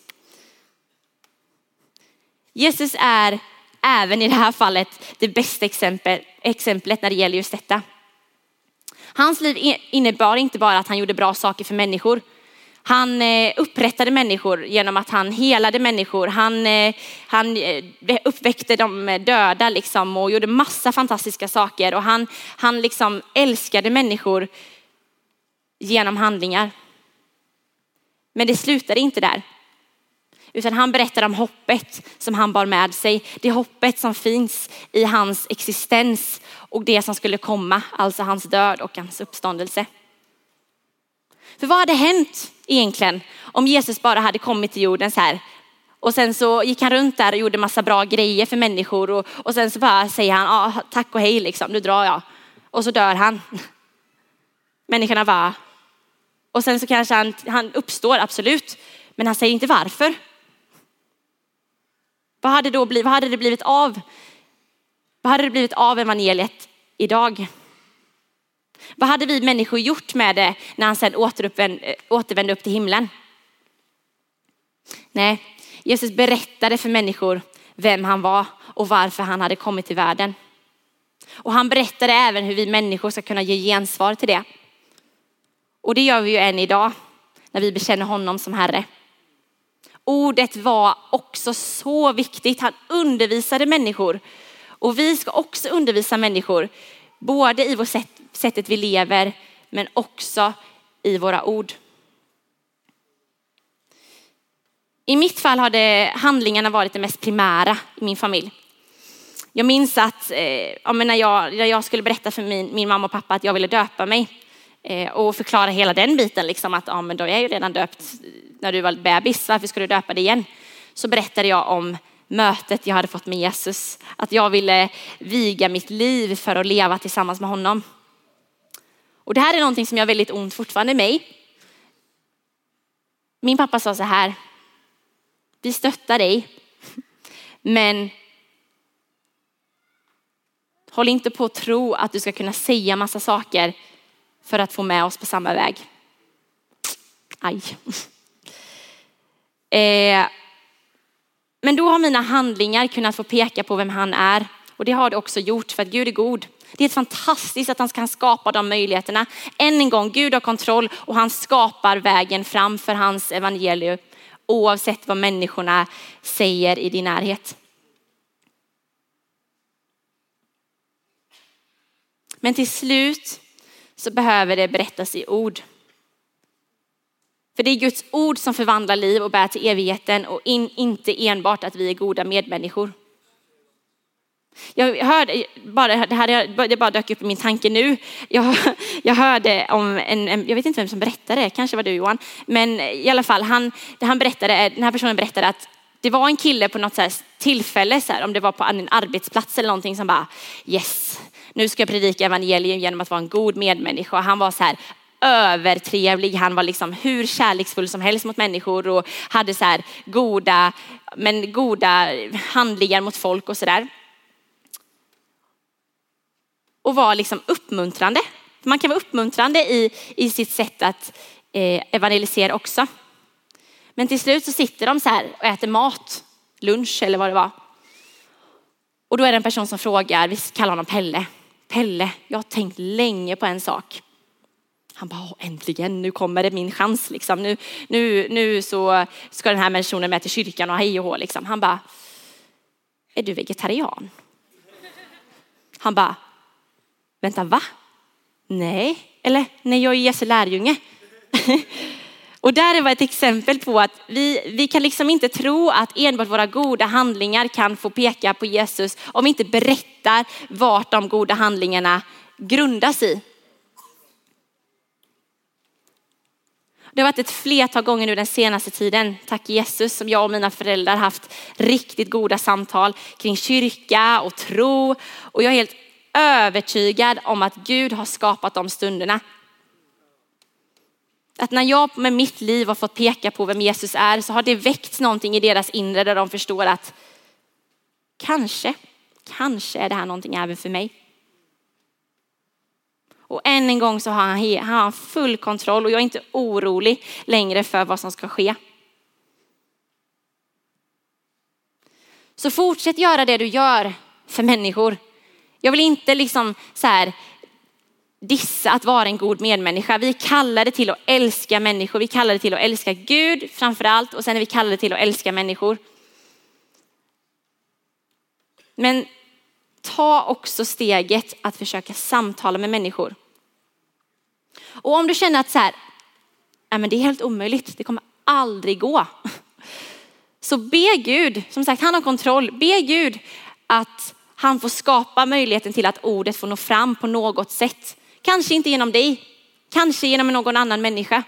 Jesus är även i det här fallet det bästa exempel, exemplet när det gäller just detta. Hans liv innebar inte bara att han gjorde bra saker för människor, han eh, upprättade människor genom att han helade människor. Han, eh, han eh, uppväckte de döda liksom och gjorde massa fantastiska saker. Och han, han liksom älskade människor genom handlingar. Men det slutade inte där. Utan han berättar om hoppet som han bar med sig. Det hoppet som finns i hans existens och det som skulle komma, alltså hans död och hans uppståndelse. För vad hade hänt egentligen om Jesus bara hade kommit till jorden så här och sen så gick han runt där och gjorde massa bra grejer för människor och, och sen så bara säger han ah, tack och hej liksom, nu drar jag. Och så dör han. (laughs) Människorna bara, och sen så kanske han, han uppstår absolut, men han säger inte varför. Vad hade, då blivit, vad hade det blivit av? Vad hade det blivit av evangeliet idag? Vad hade vi människor gjort med det när han sedan eh, återvände upp till himlen? Nej, Jesus berättade för människor vem han var och varför han hade kommit till världen. Och han berättade även hur vi människor ska kunna ge gensvar till det. Och det gör vi ju än idag när vi bekänner honom som Herre. Ordet var också så viktigt. Han undervisade människor och vi ska också undervisa människor, både i vårt sätt sättet vi lever, men också i våra ord. I mitt fall har det, handlingarna varit det mest primära i min familj. Jag minns att eh, när, jag, när jag skulle berätta för min, min mamma och pappa att jag ville döpa mig eh, och förklara hela den biten, liksom att ja, men då är jag ju redan döpt eh, när du var bebis, varför ska du döpa dig igen? Så berättade jag om mötet jag hade fått med Jesus, att jag ville viga mitt liv för att leva tillsammans med honom. Och det här är någonting som jag har väldigt ont fortfarande i mig. Min pappa sa så här, vi stöttar dig, men håll inte på att tro att du ska kunna säga massa saker för att få med oss på samma väg. Aj. (laughs) Eh, men då har mina handlingar kunnat få peka på vem han är. Och det har det också gjort för att Gud är god. Det är fantastiskt att han kan skapa de möjligheterna. Än en gång, Gud har kontroll och han skapar vägen fram för hans evangelium oavsett vad människorna säger i din närhet. Men till slut så behöver det berättas i ord. För det är Guds ord som förvandlar liv och bär till evigheten och in, inte enbart att vi är goda medmänniskor. Jag hörde, bara, det, här, det bara dök upp i min tanke nu. Jag, jag hörde om en, en, jag vet inte vem som berättade, kanske var du Johan. Men i alla fall, han, han berättade, den här personen berättade att det var en kille på något så tillfälle, så här, om det var på en arbetsplats eller någonting som bara yes, nu ska jag predika evangelium genom att vara en god medmänniska. Och han var så här, övertrevlig. Han var liksom hur kärleksfull som helst mot människor och hade så här goda, men goda handlingar mot folk och sådär. Och vara liksom uppmuntrande. Man kan vara uppmuntrande i, i sitt sätt att eh, evangelisera också. Men till slut så sitter de så här och äter mat, lunch eller vad det var. Och då är det en person som frågar, vi kallar honom Pelle. Pelle, jag har tänkt länge på en sak. Han bara, äntligen, nu kommer det min chans. Liksom. Nu, nu, nu så ska den här personen med till kyrkan och hej och hå. Liksom. Han bara, är du vegetarian? Han bara, vänta va? Nej, eller nej jag är Jesu lärjunge. (laughs) Och där var ett exempel på att vi, vi kan liksom inte tro att enbart våra goda handlingar kan få peka på Jesus om vi inte berättar vart de goda handlingarna grundas i. Det har varit ett flertal gånger nu den senaste tiden, tack Jesus, som jag och mina föräldrar haft riktigt goda samtal kring kyrka och tro. Och jag är helt övertygad om att Gud har skapat de stunderna. Att när jag med mitt liv har fått peka på vem Jesus är så har det väckt någonting i deras inre där de förstår att kanske, kanske är det här någonting även för mig. Och än en gång så har han, han full kontroll och jag är inte orolig längre för vad som ska ske. Så fortsätt göra det du gör för människor. Jag vill inte liksom så här dissa att vara en god medmänniska. Vi kallar det till att älska människor. Vi kallar det till att älska Gud framför allt och sen är vi kallade till att älska människor. Men ta också steget att försöka samtala med människor. Och om du känner att så här, nej men det är helt omöjligt, det kommer aldrig gå. (laughs) Så be Gud, som sagt han har kontroll, be Gud att han får skapa möjligheten till att ordet får nå fram på något sätt. Kanske inte genom dig, kanske genom någon annan människa.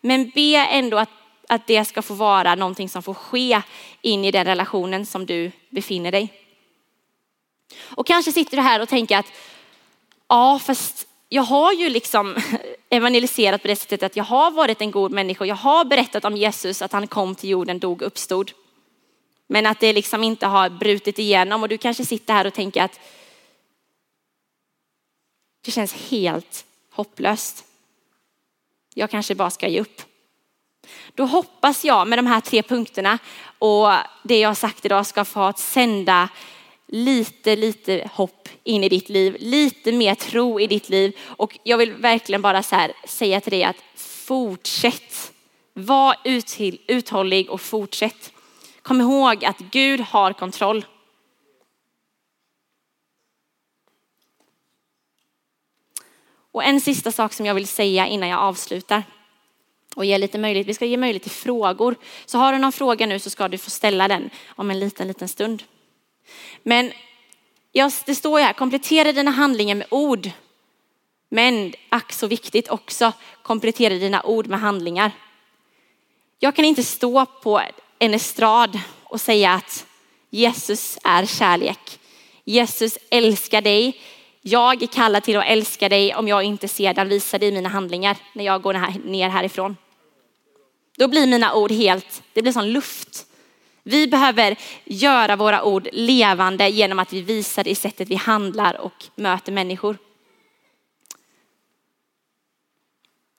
Men be ändå att, att det ska få vara någonting som får ske in i den relationen som du befinner dig. Och kanske sitter du här och tänker att ja, fast jag har ju liksom (laughs) evangeliserat på det sättet att jag har varit en god människa. Jag har berättat om Jesus, att han kom till jorden, dog, uppstod. Men att det liksom inte har brutit igenom och du kanske sitter här och tänker att det känns helt hopplöst. Jag kanske bara ska ge upp. Då hoppas jag med de här tre punkterna och det jag har sagt idag ska få att sända lite, lite hopp in i ditt liv, lite mer tro i ditt liv. Och jag vill verkligen bara så här säga till dig att fortsätt. Var uthållig och fortsätt. Kom ihåg att Gud har kontroll. Och en sista sak som jag vill säga innan jag avslutar och ger lite möjlighet, vi ska ge möjlighet till frågor. Så har du någon fråga nu så ska du få ställa den om en liten, liten stund. Men det står ju här, komplettera dina handlingar med ord. Men ack så viktigt också, komplettera dina ord med handlingar. Jag kan inte stå på en estrad och säga att Jesus är kärlek. Jesus älskar dig. Jag är kallad till att älska dig om jag inte sedan visar det i mina handlingar när jag går ner härifrån. Då blir mina ord helt, det blir som luft. Vi behöver göra våra ord levande genom att vi visar det i sättet vi handlar och möter människor.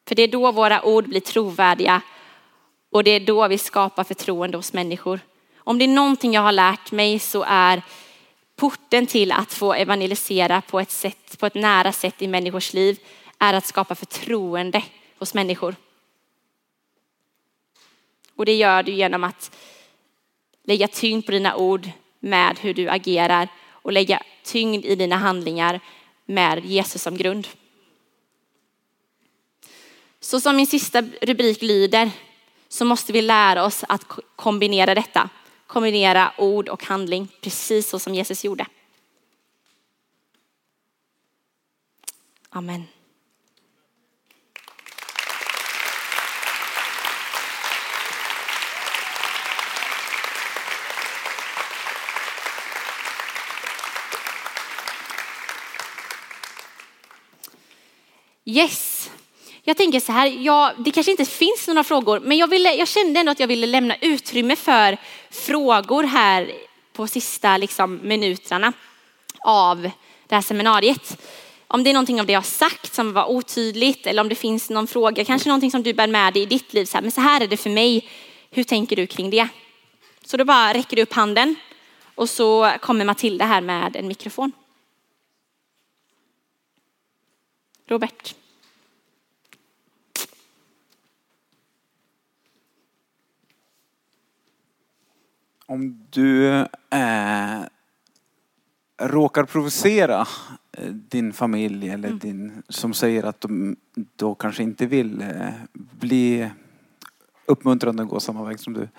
För det är då våra ord blir trovärdiga och det är då vi skapar förtroende hos människor. Om det är någonting jag har lärt mig så är porten till att få evangelisera på ett, sätt, på ett nära sätt i människors liv är att skapa förtroende hos människor. Och det gör du genom att lägga tyngd på dina ord med hur du agerar och lägga tyngd i dina handlingar med Jesus som grund. Så som min sista rubrik lyder så måste vi lära oss att kombinera detta. Kombinera ord och handling precis så som Jesus gjorde. Amen. Yes, jag tänker så här, ja, det kanske inte finns några frågor, men jag, ville, jag kände ändå att jag ville lämna utrymme för frågor här på sista liksom, minuterna av det här seminariet. Om det är någonting av det jag har sagt som var otydligt eller om det finns någon fråga, kanske någonting som du bär med dig i ditt liv. Så här, men så här är det för mig. Hur tänker du kring det? Så då bara räcker du upp handen och så kommer Matilda här med en mikrofon. Robert. Om du eh, råkar provocera eh, din familj eller Mm. din som säger att de då kanske inte vill eh, bli uppmuntrande och gå samma väg som du.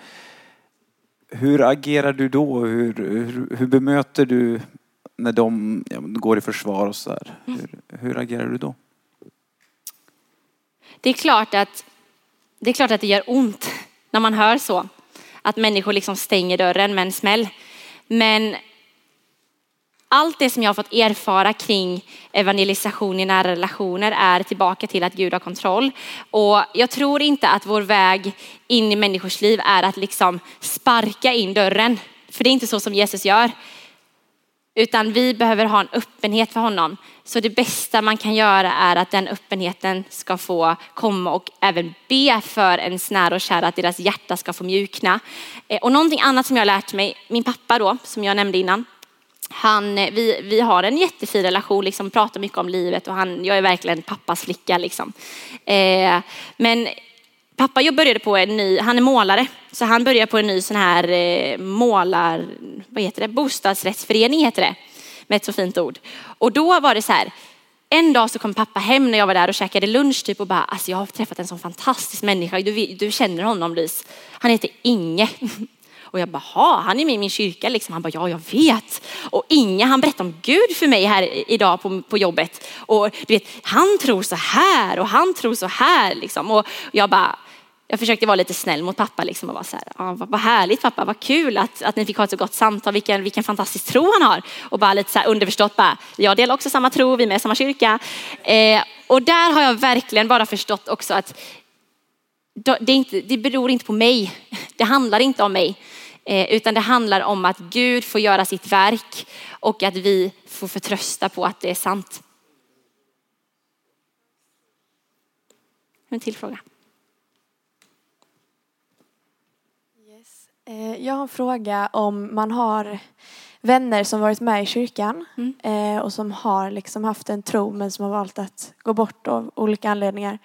Hur agerar du då? Hur, hur, hur bemöter du när de ja, går i försvar och så där? Mm. Hur, hur agerar du då? Det är klart att det är klart att det gör ont när man hör så. Att människor liksom stänger dörren med en smäll. Men allt det som jag har fått erfara kring evangelisation i nära relationer är tillbaka till att Gud har kontroll. Och jag tror inte att vår väg in i människors liv är att liksom sparka in dörren. För det är inte så som Jesus gör. Utan vi behöver ha en öppenhet för honom. Så det bästa man kan göra är att den öppenheten ska få komma och även be för ens nära och kära att deras hjärta ska få mjukna. Eh, och någonting annat som jag har lärt mig, min pappa då, som jag nämnde innan, han, eh, vi, vi har en jättefin relation, liksom, pratar mycket om livet och han, jag är verkligen pappas flicka. Liksom. Eh, men pappa jag började på en ny, han är målare, så han började på en ny sån här eh, målar, vad heter det, bostadsrättsförening heter det, med ett så fint ord. Och då var det så här, en dag så kom pappa hem när jag var där och käkade lunch typ och bara, alltså jag har träffat en sån fantastisk människa, du, du känner honom Lis, han heter Inge. (laughs) Och jag bara, "Ha, han är med i min kyrka liksom. Han bara, ja jag vet. Och Inge han berättade om Gud för mig här idag på, på jobbet. Och du vet, han tror så här och han tror så här liksom. Och jag bara, jag försökte vara lite snäll mot pappa liksom och vara så här, ah, vad, vad härligt pappa, vad kul att, att ni fick ha ett så gott samtal, vilken, vilken fantastisk tro han har. Och bara lite så här underförstått bara, jag delar också samma tro, vi är med i samma kyrka. Eh, och där har jag verkligen bara förstått också att det, inte, det beror inte på mig. Det handlar inte om mig. Eh, utan det handlar om att Gud får göra sitt verk och att vi får förtrösta på att det är sant. En till fråga. Yes. Eh, jag har en fråga om man har vänner som varit med i kyrkan Mm. eh, och som har liksom haft en tro men som har valt att gå bort av olika anledningar.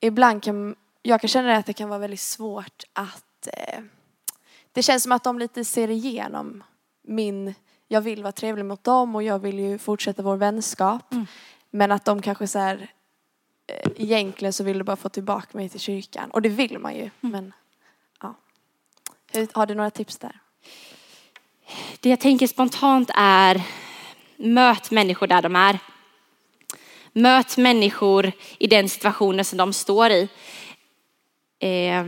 Ibland kan jag kan känna att det kan vara väldigt svårt att eh, det känns som att de lite ser igenom min jag vill vara trevlig mot dem och jag vill ju fortsätta vår vänskap. Mm. Men att de kanske så här eh, egentligen så vill du bara få tillbaka mig till kyrkan och det vill man ju men ja. Hur, har du några tips där? Det jag tänker spontant är möt människor där de är. Möt människor i den situationen som de står i. Eh,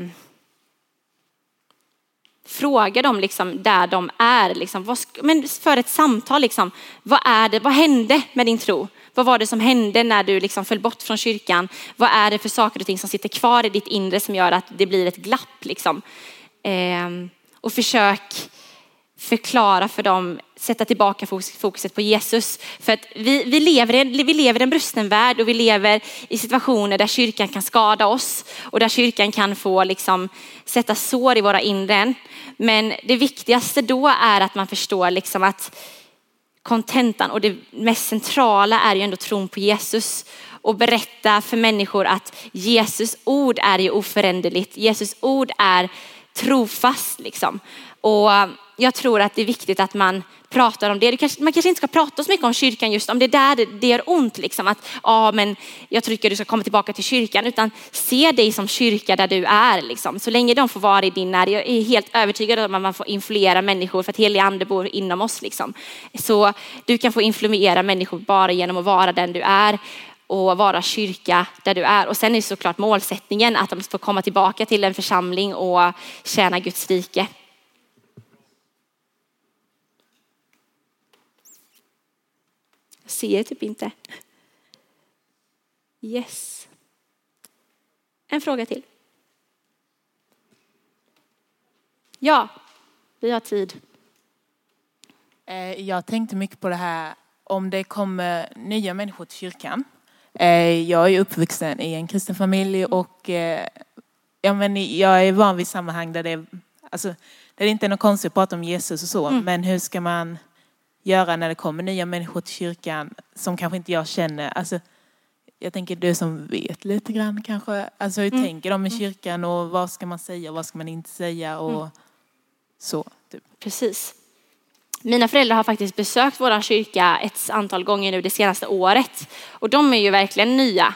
fråga dem liksom där de är. Liksom, vad, men för ett samtal, liksom, vad, är det, vad hände med din tro? Vad var det som hände när du liksom föll bort från kyrkan? Vad är det för saker och ting som sitter kvar i ditt inre som gör att det blir ett glapp? Liksom? Ehm, och försök förklara för dem, sätta tillbaka fokuset på Jesus. För att vi, vi, lever i en, vi lever i en brusten värld och vi lever i situationer där kyrkan kan skada oss och där kyrkan kan få liksom sätta sår i våra inren. Men det viktigaste då är att man förstår liksom att kontentan och det mest centrala är ju ändå tron på Jesus och berätta för människor att Jesus ord är ju oföränderligt. Jesus ord är trofast liksom. Och eh, jag tror att det är viktigt att man pratar om det. kanske, man kanske inte ska prata så mycket om kyrkan just om det är där det, det gör ont liksom. Att ja, men jag tycker du ska komma tillbaka till kyrkan utan se dig som kyrka där du är liksom. Så länge de får vara i din närhet. Jag är helt övertygad om att man får influera människor för att helig ande bor inom oss liksom. Så du kan få influera människor bara genom att vara den du är och vara kyrka där du är. Och sen är såklart målsättningen att de ska komma tillbaka till en församling och tjäna Guds rike. Jag ser typ inte. Yes. En fråga till. Ja, vi har tid. Eh, jag tänkte mycket på det här om det kommer nya människor till kyrkan. Eh, Jag är uppvuxen i en kristen familj och eh, ja, men jag är van vid sammanhang där det, alltså, där det inte är något konstigt att prata om Jesus och så. Men hur ska man göra när det kommer nya människor till kyrkan som kanske inte jag känner? Alltså, jag tänker du som vet lite grann kanske. Alltså hur tänker de i kyrkan och vad ska man säga och vad ska man inte säga och så. Typ. Precis. Mina föräldrar har faktiskt besökt vår kyrka ett antal gånger nu det senaste året. Och de är ju verkligen nya.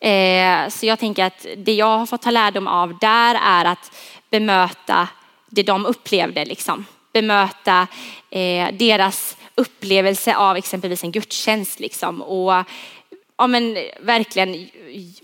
Eh, så jag tänker att det jag har fått ta lärdom av där är att bemöta det de upplevde. Liksom. Bemöta eh, deras upplevelse av exempelvis en gudstjänst. Liksom. Och ja, men, verkligen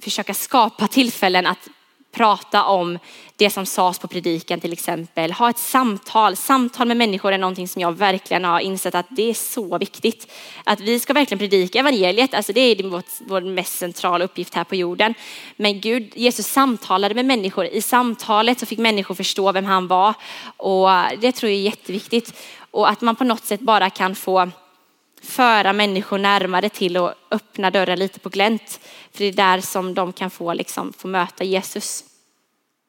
försöka skapa tillfällen att prata om det som sades på predikan till exempel. Ha ett samtal. Samtal med människor är någonting som jag verkligen har insett att det är så viktigt. Att vi ska verkligen predika evangeliet. Alltså det är vår, vår mest centrala uppgift här på jorden. Men Gud, Jesus samtalade med människor. I samtalet så fick människor förstå vem han var. Och det tror jag är jätteviktigt. Och att man på något sätt bara kan få föra människor närmare till och öppna dörren lite på glänt. För det är där som de kan få, liksom, få möta Jesus.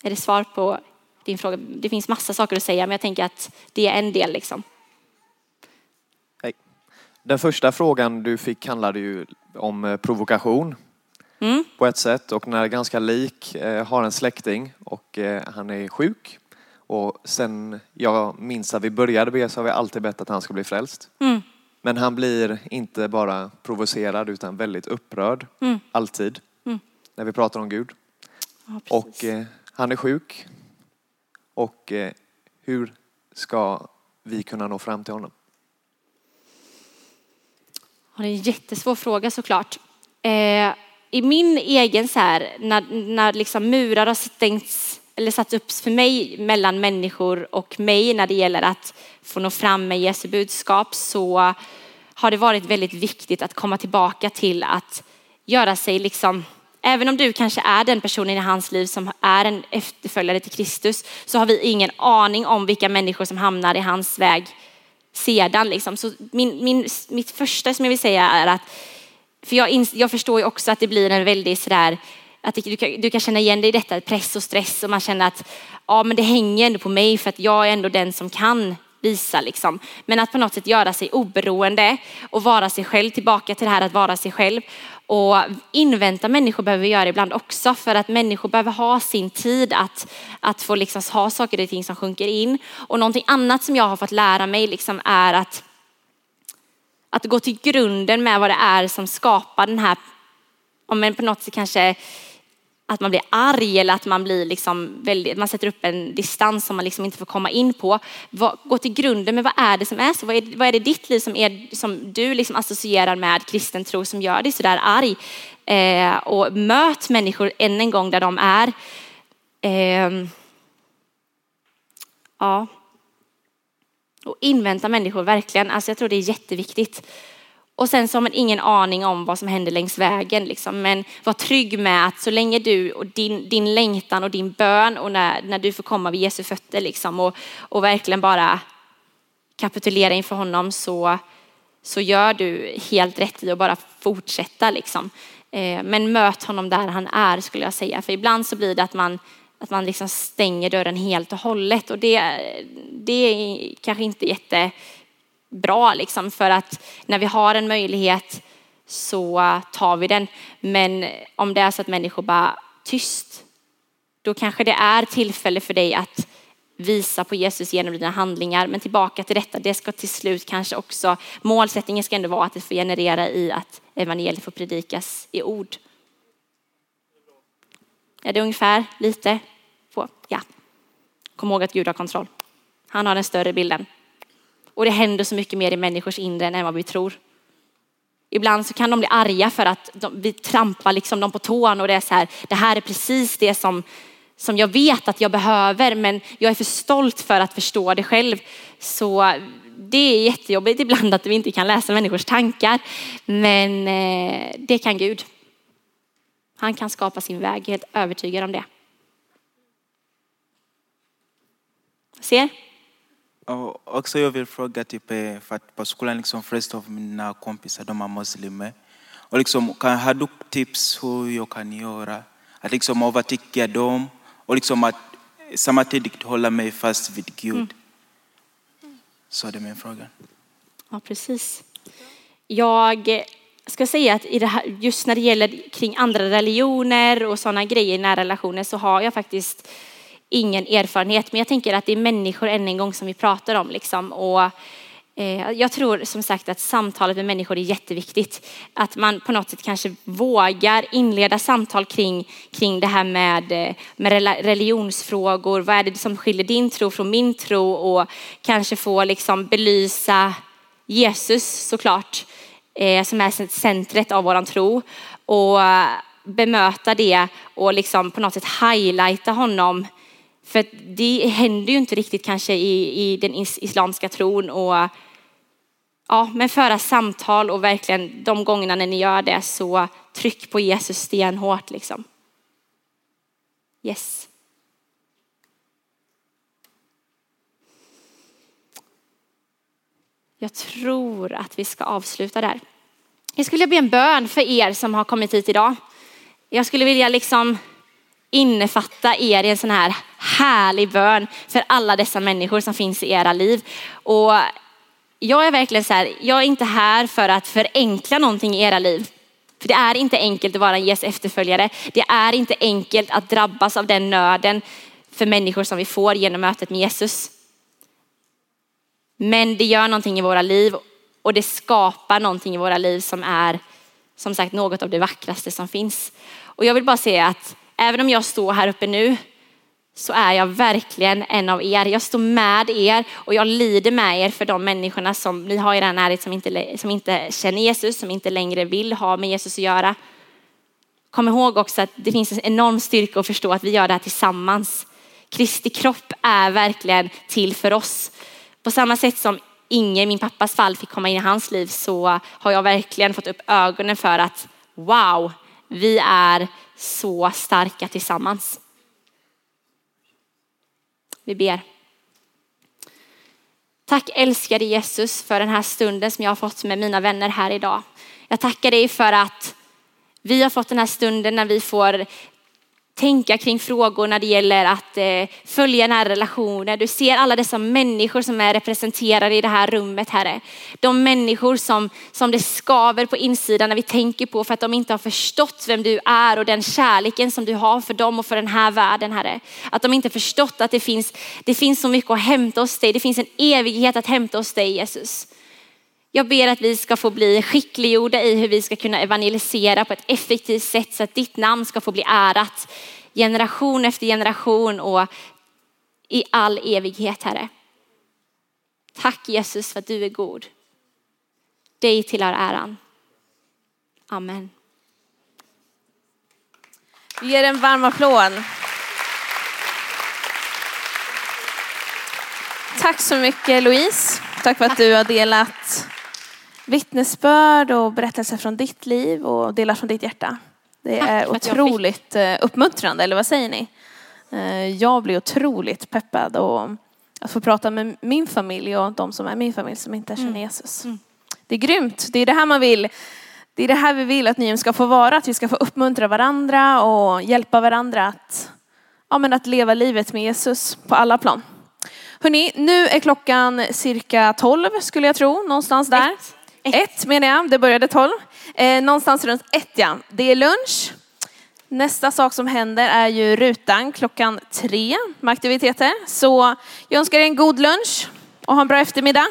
Är det svar på din fråga? Det finns massa saker att säga men jag tänker att det är en del. Liksom. Hej. Den första frågan du fick handlade ju om eh, provokation Mm. på ett sätt och när ganska lik eh, har en släkting och eh, han är sjuk. Och sen jag minns att vi började be så har vi alltid bett att han ska bli frälst. Mm. Men han blir inte bara provocerad utan väldigt upprörd. Mm. Alltid. Mm. När vi pratar om Gud. Ja. Och eh, han är sjuk. Och eh, hur ska vi kunna nå fram till honom? Ja, det är en jättesvår fråga såklart. Eh, I min egen så här, när, när liksom murar har stängts eller satt upp för mig mellan människor och mig när det gäller att få nå fram med Jesu budskap så har det varit väldigt viktigt att komma tillbaka till att göra sig liksom Även om du kanske är den personen i hans liv som är en efterföljare till Kristus så har vi ingen aning om vilka människor som hamnar i hans väg sedan. Liksom. Så min, min, mitt första som jag vill säga är att, för jag, jag förstår ju också att det blir en väldigt sådär, att du, kan, du kan känna igen dig i detta, press och stress och man känner att ja men det hänger ändå på mig för att jag är ändå den som kan visa liksom. Men att på något sätt göra sig oberoende och vara sig själv, tillbaka till det här att vara sig själv. Och invänta människor behöver vi göra ibland också för att människor behöver ha sin tid att, att få liksom ha saker och ting som sjunker in. Och någonting annat som jag har fått lära mig liksom är att, att gå till grunden med vad det är som skapar den här, om man på något sätt kanske att man blir arg eller att man blir liksom väldigt, man sätter upp en distans som man liksom inte får komma in på. Vad, gå till grunden med vad är det som är så? Vad är, vad är det i ditt liv som, är, som du liksom associerar med kristen tro som gör dig sådär arg? Eh, och möt människor än en gång där de är. Eh, ja. Och invänta människor verkligen. Alltså jag tror det är jätteviktigt. Och sen så har man ingen aning om vad som händer längs vägen. Liksom. Men var trygg med att så länge du och din, din längtan och din bön och när, när du får komma vid Jesu fötter liksom, och, och verkligen bara kapitulera inför honom så, så gör du helt rätt i att bara fortsätta. Liksom. Eh, men möt honom där han är skulle jag säga. För ibland så blir det att man, att man liksom stänger dörren helt och hållet och det, det är kanske inte jätte bra liksom för att när vi har en möjlighet så tar vi den. Men om det är så att människor bara tyst, då kanske det är tillfälle för dig att visa på Jesus genom dina handlingar. Men tillbaka till detta, det ska till slut kanske också, målsättningen ska ändå vara att det får generera i att evangeliet får predikas i ord. Är det ungefär lite på? Ja. Kom ihåg att Gud har kontroll. Han har den större bilden. Och det händer så mycket mer i människors inre än vad vi tror. Ibland så kan de bli arga för att de, vi trampar liksom dem på tån och det är så här, det här är precis det som, som jag vet att jag behöver men jag är för stolt för att förstå det själv. Så det är jättejobbigt ibland att vi inte kan läsa människors tankar. Men eh, det kan Gud. Han kan skapa sin väg, jag är helt övertygad om det. Ser? Också jag vill fråga typ, eh, för att på skolan liksom flesta av mina kompisar de är muslimer. Och liksom, kan, har du tips hur jag kan göra? Att liksom övertyga dem och liksom att samtidigt hålla mig fast vid Gud. Så är det min fråga. Ja, precis. Jag ska säga att i här, just när det gäller kring andra religioner och sådana grejer, nära relationer, så har jag faktiskt ingen erfarenhet. Men jag tänker att det är människor än en gång som vi pratar om. Liksom. Och, eh, jag tror som sagt att samtalet med människor är jätteviktigt. Att man på något sätt kanske vågar inleda samtal kring, kring det här med, eh, med religionsfrågor. Vad är det som skiljer din tro från min tro? Och kanske få liksom belysa Jesus såklart, eh, som är centret av våran tro. Och eh, bemöta det och liksom på något sätt highlighta honom. För det händer ju inte riktigt kanske i, i den is- islamska tron. Och, ja, men föra samtal och verkligen de gångerna när ni gör det så tryck på Jesus stenhårt liksom. Yes. Jag tror att vi ska avsluta där. Jag skulle be en bön för er som har kommit hit idag. Jag skulle vilja liksom innefatta er i en sån här härlig bön för alla dessa människor som finns i era liv. Och jag är verkligen så här, jag är inte här för att förenkla någonting i era liv. För det är inte enkelt att vara en Jesu efterföljare. Det är inte enkelt att drabbas av den nöden för människor som vi får genom mötet med Jesus. Men det gör någonting i våra liv och det skapar någonting i våra liv som är som sagt något av det vackraste som finns. Och jag vill bara säga att även om jag står här uppe nu så är jag verkligen en av er. Jag står med er och jag lider med er för de människorna som ni har i den närhet som inte, som inte känner Jesus, som inte längre vill ha med Jesus att göra. Kom ihåg också att det finns en enorm styrka att förstå att vi gör det här tillsammans. Kristi kropp är verkligen till för oss. På samma sätt som Inge, min pappas fall, fick komma in i hans liv så har jag verkligen fått upp ögonen för att wow, vi är så starka tillsammans. Vi ber. Tack älskade Jesus för den här stunden som jag har fått med mina vänner här idag. Jag tackar dig för att vi har fått den här stunden när vi får tänka kring frågor när det gäller att eh, följa nära relationer. Du ser alla dessa människor som är representerade i det här rummet, Herre. De människor som, som det skaver på insidan när vi tänker på för att de inte har förstått vem du är och den kärleken som du har för dem och för den här världen, Herre. Att de inte förstått att det finns, det finns så mycket att hämta hos dig. Det finns en evighet att hämta hos dig, Jesus. Jag ber att vi ska få bli skickliggjorda i hur vi ska kunna evangelisera på ett effektivt sätt så att ditt namn ska få bli ärat generation efter generation och i all evighet, Herre. Tack Jesus för att du är god. Dig tillhör äran. Amen. Vi ger en varm applåd. Tack så mycket Louise. Tack för att du har delat vittnesbörd och berättelser från ditt liv och delar från ditt hjärta. Det Tack är otroligt eh, uppmuntrande, eller vad säger ni? Eh, Jag blir otroligt peppad och att få prata med min familj och de som är min familj som inte känner Jesus. Det är grymt. Det är det här man vill. Det är det här vi vill att Nyhem ska få vara, att vi ska få uppmuntra varandra och hjälpa varandra att, ja, men att leva livet med Jesus på alla plan. Hörrni, nu är klockan cirka 12 skulle jag tro, någonstans där. Ett. Ett, menar jag, det började 12. Eh, någonstans runt ett ja. Det är lunch. Nästa sak som händer är ju rutan klockan tre med aktiviteter. Så jag önskar er en god lunch och ha en bra eftermiddag.